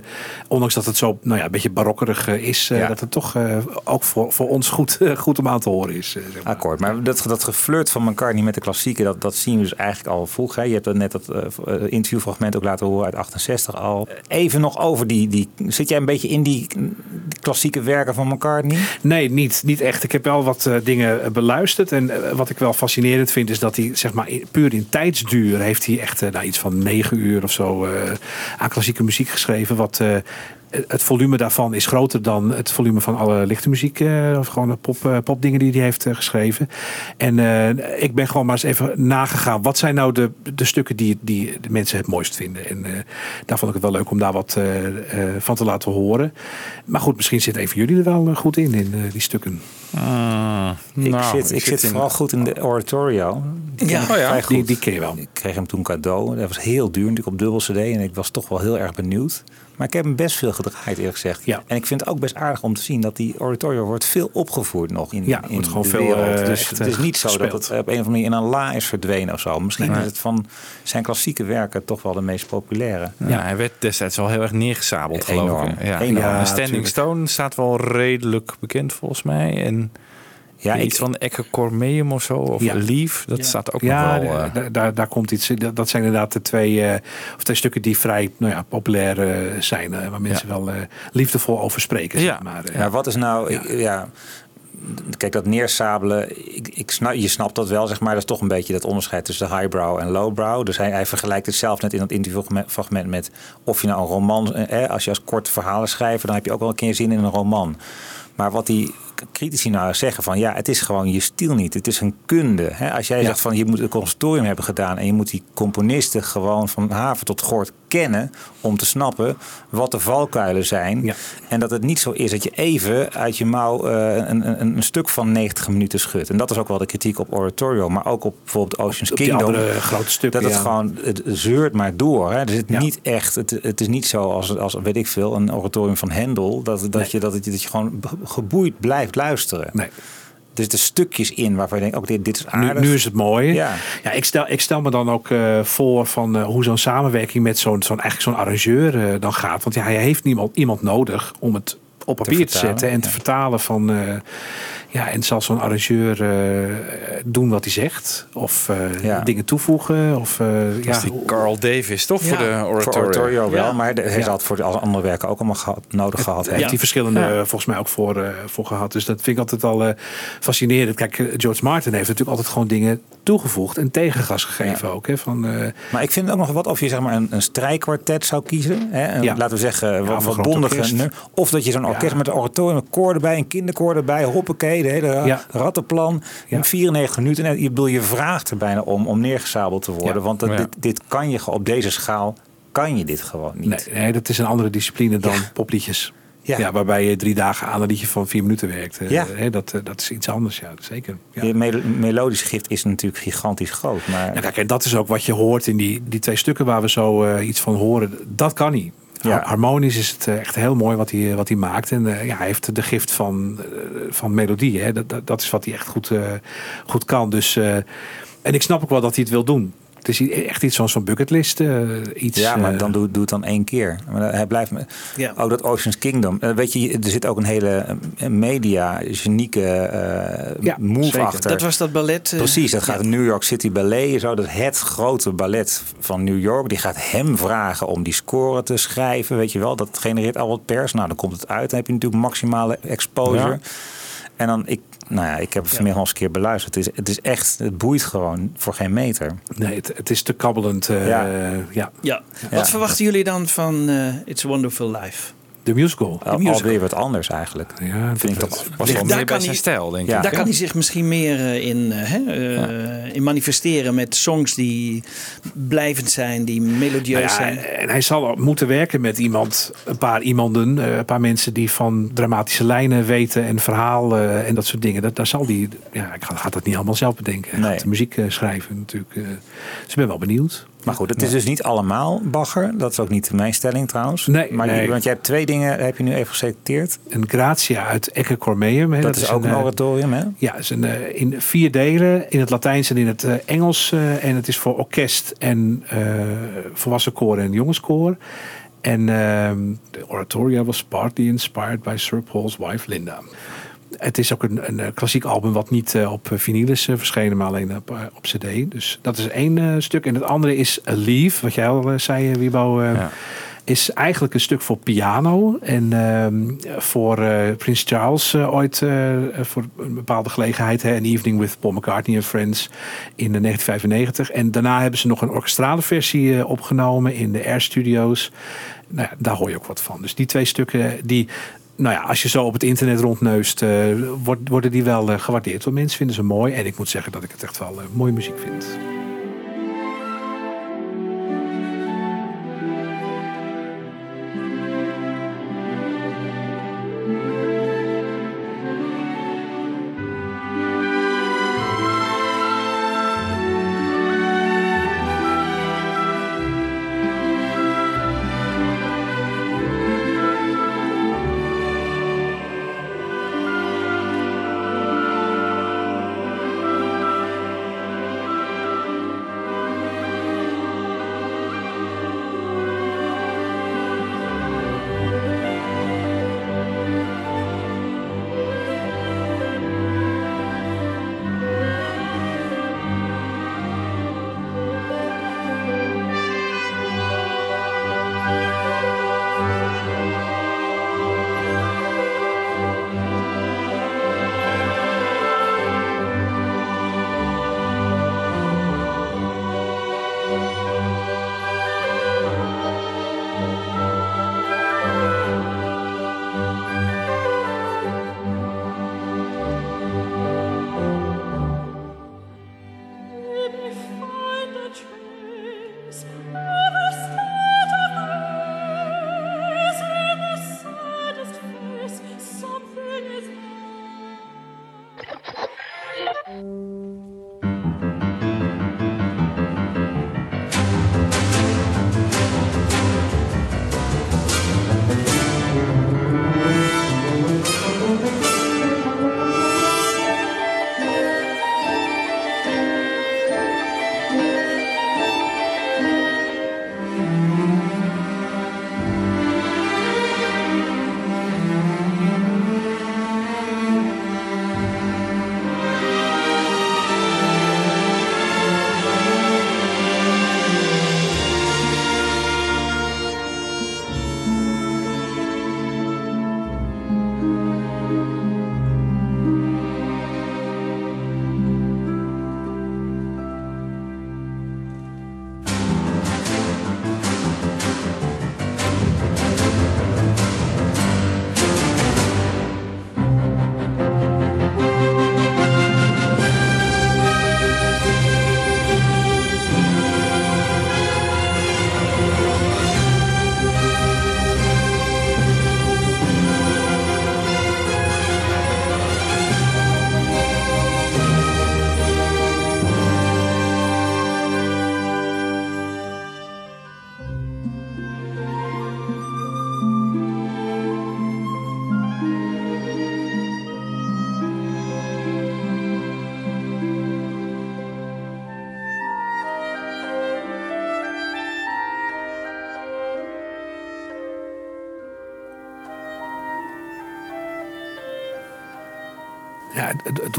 ondanks dat het zo nou ja, een beetje barokkerig is, eh, Ja. dat het toch eh, ook voor, voor ons goed, <laughs> goed om aan te horen is. zeg maar. Akkoord, maar dat, dat geflirt van McCartney met de klassieken, dat, dat zien we dus eigenlijk al vroeg. Hè. Je hebt dat net dat interviewfragment ook laten horen uit 68 al. Even nog over die, die... Zit jij een beetje in die klassieke werken van McCartney? Nee, niet, niet echt. Ik heb wel wat eh, dingen eh, beluisterd. En eh, wat ik wel fascinerend vind, is dat hij, zeg maar, puur in tijdsduur heeft hij echt nou, iets van negen uur of zo aan klassieke muziek geschreven. Wat. Het volume daarvan is groter dan het volume van alle lichte muziek. eh, of gewoon de pop, eh, popdingen die hij heeft eh, geschreven. En eh, ik ben gewoon maar eens even nagegaan. Wat zijn nou de, de stukken die, die de mensen het mooist vinden? En eh, daar vond ik het wel leuk om daar wat eh, eh, van te laten horen. Maar goed, misschien zit een van jullie er wel goed in, in die stukken. ik nou, zit, ik ik zit zit in- vooral goed in de oratorio. Die Ja. ik Oh ja, vrij Die, goed. die ken je wel. Ik kreeg hem toen cadeau. Dat was heel duur natuurlijk op dubbel cd. En ik was toch wel heel erg benieuwd. Maar ik heb hem best veel gedraaid eerlijk gezegd. Ja. En ik vind het ook best aardig om te zien dat die oratorio wordt veel opgevoerd nog in, Ja, in wordt gewoon de veel, wereld. eh, dus echt, het is eh, niet zo dat het op een of andere manier in een la is verdwenen of zo. Misschien Nee. is het van zijn klassieke werken toch wel de meest populaire. Ja, hij werd destijds wel heel erg neergezabeld, geloof Enorm. ik. Ja. Enorm. Ja, Ja, Standing. Stone staat wel redelijk bekend volgens mij. En Ja, iets ik, van Ecce Cormeum of zo, of Ja. Leaf, dat staat ook Ja, nog wel... eh, da- daar, daar komt iets. Dat, dat zijn inderdaad de twee, eh, of twee stukken die vrij nou ja, populair eh, zijn. waar mensen wel eh, liefdevol over spreken. Ja. Zeg maar. Ja, wat is nou... ik- Ja. Kijk, dat neersabelen, ik, ik snap, je snapt dat wel, zeg maar. Dat is toch een beetje dat onderscheid tussen de highbrow en lowbrow. Dus hij, hij vergelijkt het zelf net in dat interviewfragment met... of je nou een roman... Eh, als je als kort verhalen schrijft, dan heb je ook wel een keer zin in een roman. Maar wat hij critici nou zeggen van ja, het is gewoon je stil niet. Het is een kunde. Hè? Als jij Ja. zegt van je moet een conservatorium hebben gedaan en je moet die componisten gewoon van haven tot gort kennen om te snappen wat de valkuilen zijn. En dat het niet zo is dat je even uit je mouw eh, een, een, een stuk van 90 minuten schudt. En dat is ook wel de kritiek op Oratorio, maar ook op bijvoorbeeld Ocean's op Kingdom. andere grote stukken, Dat het ja. gewoon, het zeurt maar door. Hè? Er zit niet echt, het, het is niet zo als, als, weet ik veel, een oratorium van Hendel, dat, dat, je, dat, het- dat je gewoon geboeid blijft luisteren. Nee. Er zitten stukjes in waarvan je denkt, ook dit, dit is Nu, aardig. nu is het mooi. Ja. Ja, ik, stel, ik stel me dan ook eh, voor van eh, hoe zo'n samenwerking met zo'n zo'n eigenlijk zo'n arrangeur eh, dan gaat. Want ja, hij heeft niemand, iemand nodig om het op papier te, zetten en te vertalen van. Ja, en zal zo'n arrangeur eh, doen wat hij zegt? Of eh, Ja. dingen toevoegen? Of, eh, Dat ja, is die Carl Davis, toch? Voor de Voor oratorio. wel, Ja. maar hij het voor de alle andere werken ook allemaal gehad, nodig gehad Hij heeft die verschillende Ja. volgens mij ook voor, eh, voor gehad. Dus dat vind ik altijd al fascinerend. Kijk, George Martin heeft natuurlijk altijd gewoon dingen toegevoegd en tegengas gegeven ook. Hè, van, eh, Maar ik vind ook nog wat of je zeg maar een, een strijkkwartet zou kiezen. Hè? Een, Ja. Laten we zeggen, wat, wat Of dat je zo'n orkest Ja. met een oratorium, een koor erbij, een kinderkoor erbij, hoppakee, de hele Ja. rattenplan. In 94 minuten. En je, bedoel, je vraagt er bijna om om neergezabeld te worden. Ja. Want dat, Ja. dit, dit kan je op deze schaal kan je dit gewoon niet. nee, nee, dat is een andere discipline dan popliedjes. Ja. waarbij je drie dagen aan een liedje van vier minuten werkt. Eh, Ja. hè, dat, eh, dat is iets anders, ja, zeker. Ja. Je mel- melodisch gift is natuurlijk gigantisch groot. Maar Ja, kijk, en dat is ook wat je hoort in die, die twee stukken waar we zo eh, iets van horen. Dat kan niet. Ja. Harmonisch is het eh, echt heel mooi wat hij, wat hij maakt. En eh, ja, hij heeft de gift van, eh, van melodie. Hè. Dat, dat, dat is wat hij echt goed, goed kan. Dus, en ik snap ook wel dat hij het wil doen. Het is echt iets van zo'n bucketlist. eh, iets, ja, maar eh, dan doe, doe het dan één keer. Maar hij blijft me. Ja. Ook dat Ocean's Kingdom. Eh, weet je, er zit ook een hele media, genieke Ja, move zeker. achter. Dat was dat ballet. Precies, dat ja. gaat New York City Ballet. Zo, dat het grote ballet van New York. Die gaat hem vragen om die score te schrijven. Weet je wel, dat genereert al wat pers. Nou, dan komt het uit. Dan heb je natuurlijk maximale exposure. Ja. En dan, ik, nou ja, ik heb het vanmiddag al eens een keer beluisterd. Het is, het is echt, het boeit gewoon voor geen meter. Nee, het, het is te kabbelend. eh, Ja. ja. Ja. Wat verwachten jullie dan van eh, It's a Wonderful Life? De musical. Al- musical. Alweer wat anders eigenlijk. Ja, Vind ik dat- Was wel meer bij hij- zijn stijl, denk ik. Ja. Daar kan hij zich misschien meer eh, in, eh, hè, eh, in manifesteren met songs die blijvend zijn, die melodieus Nou ja, zijn. en hij zal moeten werken met iemand, een paar iemanden, een paar mensen die van dramatische lijnen weten en verhaal eh, en dat soort dingen. Dat, daar zal die, ja, ik ga- gaat dat niet allemaal zelf bedenken. Hij Nee. gaat de muziek schrijven natuurlijk. eh. dus ik ben wel benieuwd. Maar goed, het is dus niet allemaal bagger. Dat is ook niet mijn stelling trouwens. Nee, maar nee. want jij hebt twee dingen, heb je nu even geselecteerd. Een Gratia uit Ecce Cormeum. Dat, is ook een eh, oratorium, hè? Ja, is een, eh, in vier delen, in het Latijns en in het eh, Engels. en het is voor orkest en eh, volwassen koor en jongenskoor. En ehm, de oratoria was partly inspired by Sir Paul's wife Linda. Het is ook een, een eh, klassiek album wat niet eh, op vinyl is eh, verschenen, maar alleen op, eh, op cd. Dus dat is één eh, stuk. En het andere is A Leaf, wat jij al eh, zei, eh, eh, Ja. is eigenlijk een stuk voor piano. En ehm, voor eh, Prins Charles eh, ooit eh, voor een bepaalde gelegenheid. Hè, An Evening with Paul McCartney and Friends in de 1995. En daarna hebben ze nog een orkestrale versie eh, opgenomen in de Air Studios. Nou ja, daar hoor je ook wat van. Dus die twee stukken die... Nou ja, als je zo op het internet rondneust, eh, worden die wel eh, gewaardeerd. Want mensen vinden ze mooi. En ik moet zeggen dat ik het echt wel eh, mooie muziek vind.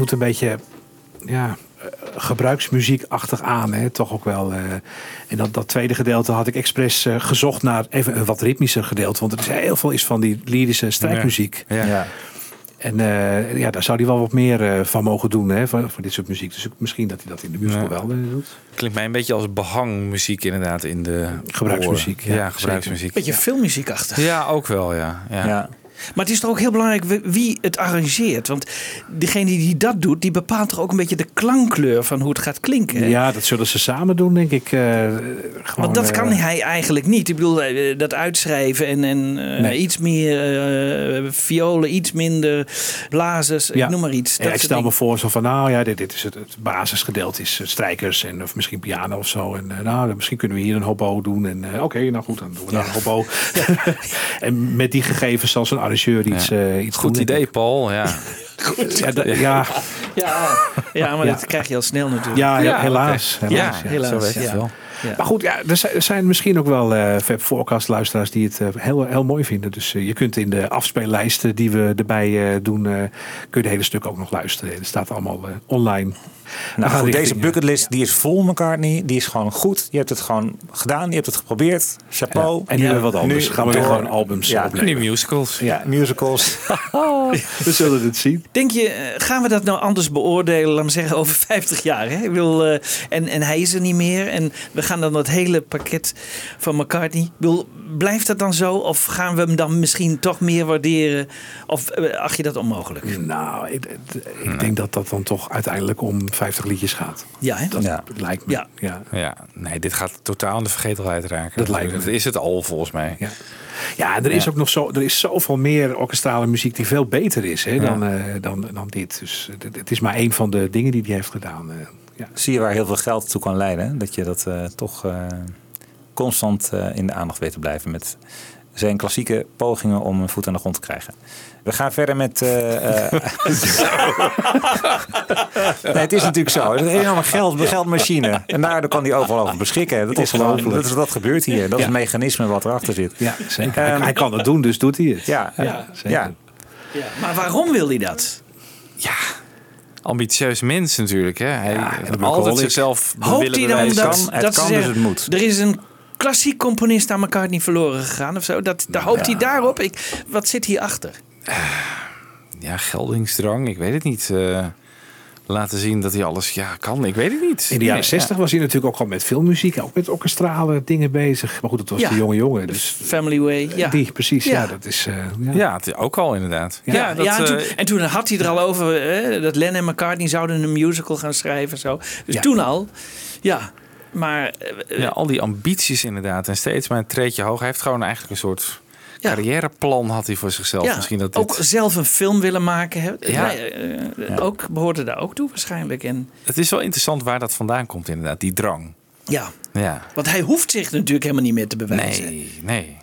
Doet een beetje ja, eh, gebruiksmuziekachtig aan. Hè? Toch ook wel. eh, en dat, dat tweede gedeelte had ik expres eh, gezocht naar even een wat ritmischer gedeelte. Want er is heel veel is van die lyrische strijkmuziek. Ja. Ja. En eh, ja, daar zou hij wel wat meer van mogen doen hè, voor, voor dit soort muziek. Dus misschien dat hij dat in de musical Ja. wel doet. Klinkt mij een beetje als behangmuziek inderdaad in de Gebruiksmuziek, ja, Ja, gebruiksmuziek. Beetje filmmuziekachtig. Ja, ook wel, ja. ja. Maar het is toch ook heel belangrijk wie- het arrangeert. Want degene die dat doet, die bepaalt toch ook een beetje de klankkleur van hoe het gaat klinken. hè? Ja, dat zullen ze samen doen, denk ik. gewoon, Want dat eh, kan hij eigenlijk niet. Ik bedoel, eh, dat uitschrijven en, en Nee. iets meer violen, iets minder blazers, ik noem maar iets. Ja, ik stel me voor zo van, nou ja, dit, dit is het, het basisgedeelte is strijkers en of misschien piano of zo. En nou, misschien kunnen we hier een hobo doen. En oké, nou goed, dan doen we daar een hobo. <laughs> <laughs> en met die gegevens zal zo'n arrangeur iets, eh, iets Goed doen. idee, Paul. Ja. <laughs> Ja, da- ja. Ja, ja, maar Ja. dat krijg je al snel natuurlijk. Ja, Ja, helaas. Ja, ja. helaas, zo het wel. Ja. Maar goed, ja, er zijn, er zijn misschien ook wel eh Fab Forecast luisteraars die het eh, heel, heel mooi vinden. Dus je kunt in de afspeellijsten die we erbij eh, doen, eh, kun je de hele stuk ook nog luisteren. Het staat allemaal online. Nou, goed, deze bucketlist die is vol, McCartney. Die is gewoon goed. Je hebt het gewoon gedaan. Je hebt het geprobeerd. Chapeau. Ja, en nu weer wat anders. Gaan we weer door- gewoon albums ja, opnemen. Nu musicals. Ja, musicals. <laughs> We zullen het zien. Denk je, eh, gaan we dat nou anders beoordelen, laat me zeggen, over <laughs> 50 jaar? Hè? Ik bedoel, eh, en, en hij is er niet meer. En we gaan dan dat hele pakket van McCartney. Ik bedoel, blijft dat dan zo? Of gaan we hem dan misschien toch meer waarderen? Of eh, acht je dat onmogelijk? Nou, ik, ik denk dat dat dan toch uiteindelijk om 50 liedjes gaat. Ja, hè? Dat Ja. lijkt me. Ja. Ja. Ja, nee, dit gaat totaal in de vergetelheid raken. Dat lijkt me. Dat is het al volgens mij. Ja. Ja, en er is Ja. ook nog zo, er is zoveel meer orkestrale muziek die veel beter is hè, dan, eh, dan, dan dit. Dus eh, het is maar één van de dingen die hij heeft gedaan. eh. ja. Zie je waar heel veel geld toe kan leiden. hè? Dat je dat eh, toch eh, constant eh, in de aandacht weet te blijven. Met zijn klassieke pogingen om een voet aan de grond te krijgen. We gaan verder met... eh, eh, <laughs> nee, het is natuurlijk zo. Het is een enorme geld, geldmachine. En daardoor kan hij overal over beschikken. Dat is gewoon, Ongelooflijk. dat, is, dat gebeurt hier. Dat is Ja. het mechanisme wat erachter zit. Ja, zeker. hij, Ehm, hij kan het doen, dus doet hij het. Ja, ja, ja, zeker. ja. Ja. Maar waarom wil hij dat? Ambitieus mens natuurlijk. Hè? Hij heeft altijd zichzelf Hoopt willen hij dan dat, kan, het dat ze kan, dus zeggen, het moet. er is een klassiek componist aan McCartney verloren gegaan of zo? Dat, daar hoopt hij daarop? Ik, wat zit hierachter? Ja, geldingsdrang, ik weet het niet. eh, laten zien dat hij alles ja, kan, ik weet het niet. In de jaren Nee, 60 was hij natuurlijk ook gewoon met filmmuziek, ook met orkestrale dingen bezig. Maar goed, dat was Ja. de jonge jongen. Dus Family Way, ja. die, precies. Ja, Ja. dat is. eh, Ja, ja. het, ook al inderdaad. Ja, Ja, dat, ja, en, toen, eh, en toen had hij er al over hè, dat Lennon en McCartney zouden een musical gaan schrijven. Zo. Dus Ja. toen al, ja. Maar eh, ja, al die ambities inderdaad. En steeds maar een treedje hoog. Hij heeft gewoon eigenlijk een soort Ja. carrièreplan had hij voor zichzelf. ja, Misschien dat dit- ook zelf een film willen maken. Hè. Ja. Eh, Ook behoorde daar ook toe waarschijnlijk. En, Het is wel interessant waar dat vandaan komt inderdaad, die drang. ja, Ja. want hij hoeft zich natuurlijk helemaal niet meer te bewijzen. Nee, nee.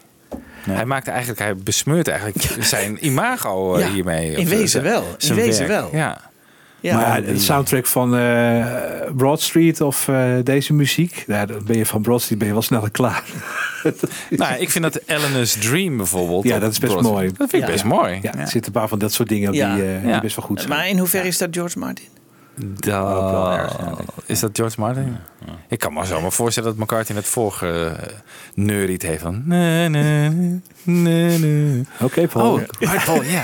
Hij maakt eigenlijk, hij besmeurt eigenlijk <laughs> zijn imago eh, Ja, hiermee. in wezen wel, in wezen werk. wel. Ja. Ja. maar de soundtrack van eh, Broad Street of eh, deze muziek, ja, dan ben je van Broad Street ben je wel sneller klaar. <laughs> Nou, ik vind dat Eleanor's Dream bijvoorbeeld. Ja, dat is best mooi. Dat vind ik Ja. best mooi. Ja, er zitten een paar van dat soort dingen Ja. die, eh, die Ja. best wel goed zijn. Maar in hoeverre is dat George Martin? Dat, is dat George Martin? Ik kan me zo maar voorstellen dat McCartney het vorige uh, neuriet heeft van... Nee, nee, nee, nee. Oké, Paul. Oh, right, Paul, yeah.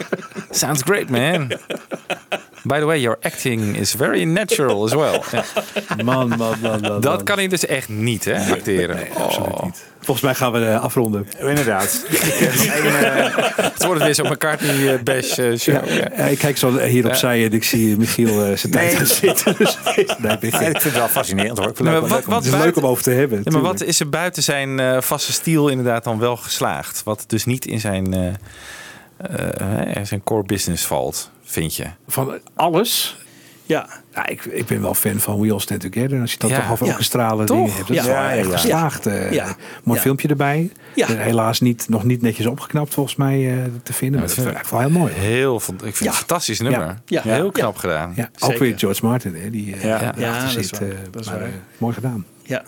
<laughs> Sounds great, man. <laughs> By the way, your acting is very natural as well. <laughs> Ja. Man, man, man, man. Dat man. kan hij dus echt niet, hè, acteren. Nee, absoluut Oh. niet. Volgens mij gaan we eh, afronden. Inderdaad. <laughs> <laughs> Het wordt weer zo'n McCartney eh, bash eh, show. Ja, Ja. ja, ik kijk zo hier opzij en ik zie Michiel eh, zijn tijd gaan zitten. Dus, nee, ik- vind het wel fascinerend hoor. Ik vind Nee, het maar leuk om- wat- het is leuk om over te hebben. Ja, maar wat is er buiten zijn eh, vaste stiel inderdaad dan wel geslaagd? Wat dus niet in zijn, eh, eh, zijn core business valt, vind je? Van alles? Ja, Ja, ik, ik ben wel fan van We All Stand Together. Als je Ja. toch over Ja. orkestrale dingen hebt. Dat is Ja. wel Ja, echt ja, ja. geslaagd. eh, Ja. Mooi Ja. filmpje erbij. Ja. Eh, Helaas niet, nog niet netjes opgeknapt volgens mij eh, te vinden. maar dat vind ik wel heel mooi. Heel, ik vind het een fantastisch nummer. Ja. Ja. Heel Ja. knap gedaan. Ja, ook weer George Martin. Hè, die Ja. achter Ja, dat is waar. eh, Dat is maar, waar. mooi gedaan. Ja.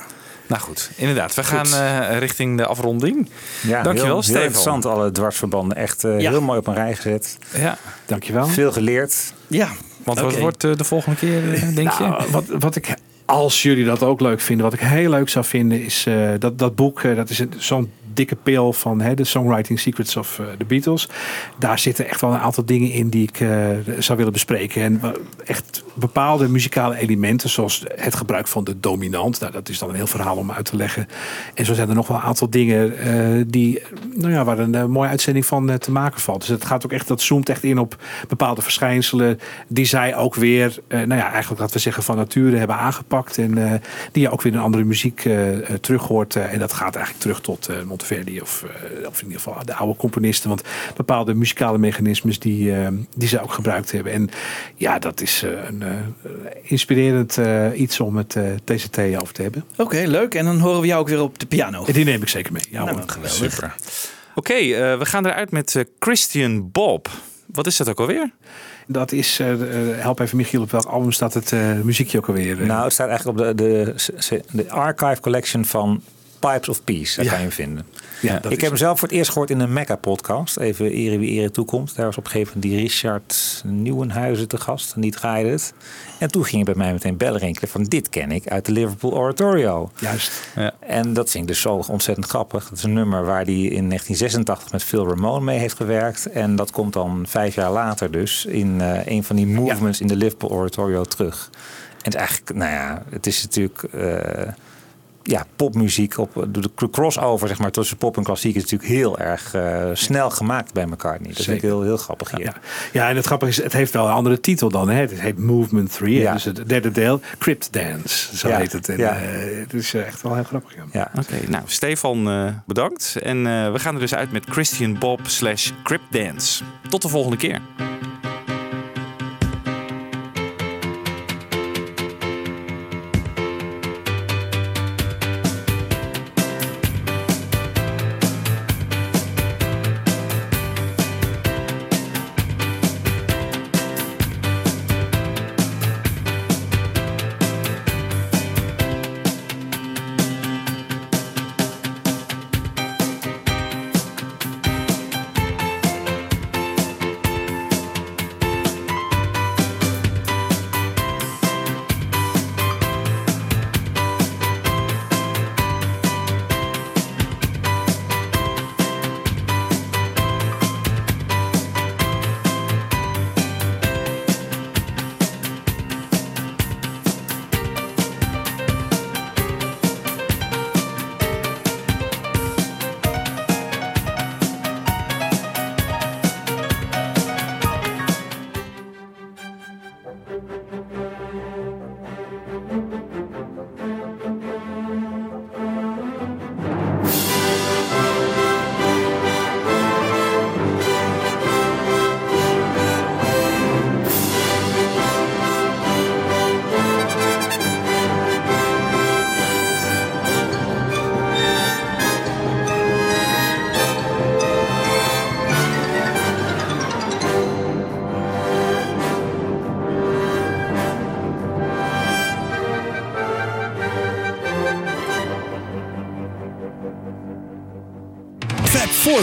Nou goed, inderdaad. We Goed. gaan eh, richting de afronding. Ja, Dankjewel, heel, heel Stefan. interessant, alle dwarsverbanden. Echt eh, Ja. heel mooi op een rij gezet. Ja, dankjewel. Veel geleerd. Ja. Want wat wordt eh, de volgende keer, <laughs> denk Nou, je? Wat, wat ik, als jullie dat ook leuk vinden, wat ik heel leuk zou vinden, is eh, dat, dat boek. dat is zo'n dikke pil van hè, de Songwriting Secrets of eh, the Beatles. Daar zitten echt wel een aantal dingen in die ik eh, zou willen bespreken. En wa- echt bepaalde muzikale elementen, zoals het gebruik van de dominant. Nou, dat is dan een heel verhaal om uit te leggen. En zo zijn er nog wel een aantal dingen eh, die, nou ja, waar een eh, mooie uitzending van eh, te maken valt. Dus het gaat ook echt, dat zoomt echt in op bepaalde verschijnselen die zij ook weer, eh, nou ja, eigenlijk laten we zeggen van nature hebben aangepakt. En eh, die je ook weer in andere muziek eh, eh, terug hoort. Eh, en dat gaat eigenlijk terug tot eh, Monteverdi of, eh, of in ieder geval de oude componisten. Want bepaalde muzikale mechanismes die, eh, die zij ook gebruikt hebben. En ja, dat is eh, een eh, inspirerend eh, iets om het eh, TCT over te hebben. Oké, leuk. En dan horen we jou ook weer op de piano. Die neem ik zeker mee. Ja, Nou, hoor. geweldig. Super. Oké, eh, we gaan eruit met Christian Bob. Wat is dat ook alweer? Dat is, help even Michiel, op welk album staat het muziekje ook alweer? Nou, het staat eigenlijk op de, de, de archive collection van Pipes of Peace. Daar Ja. kan je hem vinden. Ja, ik is heb hem zelf voor het eerst gehoord in een Mecca-podcast. Even ere wie ere toekomt. Daar was op een gegeven moment die Richard Nieuwenhuizen te gast. En die draaide het. En toen ging het bij mij meteen bellen rinkelen van dit ken ik uit de Liverpool Oratorio. Juist. En dat vind ik dus zo ontzettend grappig. Dat is een nummer waar hij in 1986 met Phil Ramone mee heeft gewerkt. En dat komt dan vijf jaar later dus in eh, een van die movements in de Liverpool Oratorio terug. En het is eigenlijk, nou ja, het is natuurlijk eh, ja, popmuziek op de crossover zeg maar tussen pop en klassiek is natuurlijk heel erg eh, snel gemaakt bij McCartney. Dat vind ik heel, heel grappig hier. Ja. ja, en het grappige is, het heeft wel een andere titel dan. Hè? Het heet Movement 3. Ja. Dus het derde deel, Crypt Dance, zo Ja. heet het. En, Ja. eh, het is echt wel heel grappig. Ja. Ja. Oké, nou, Stefan eh, bedankt. En eh, we gaan er dus uit met Christian Bob slash Crypt Dance. Tot de volgende keer.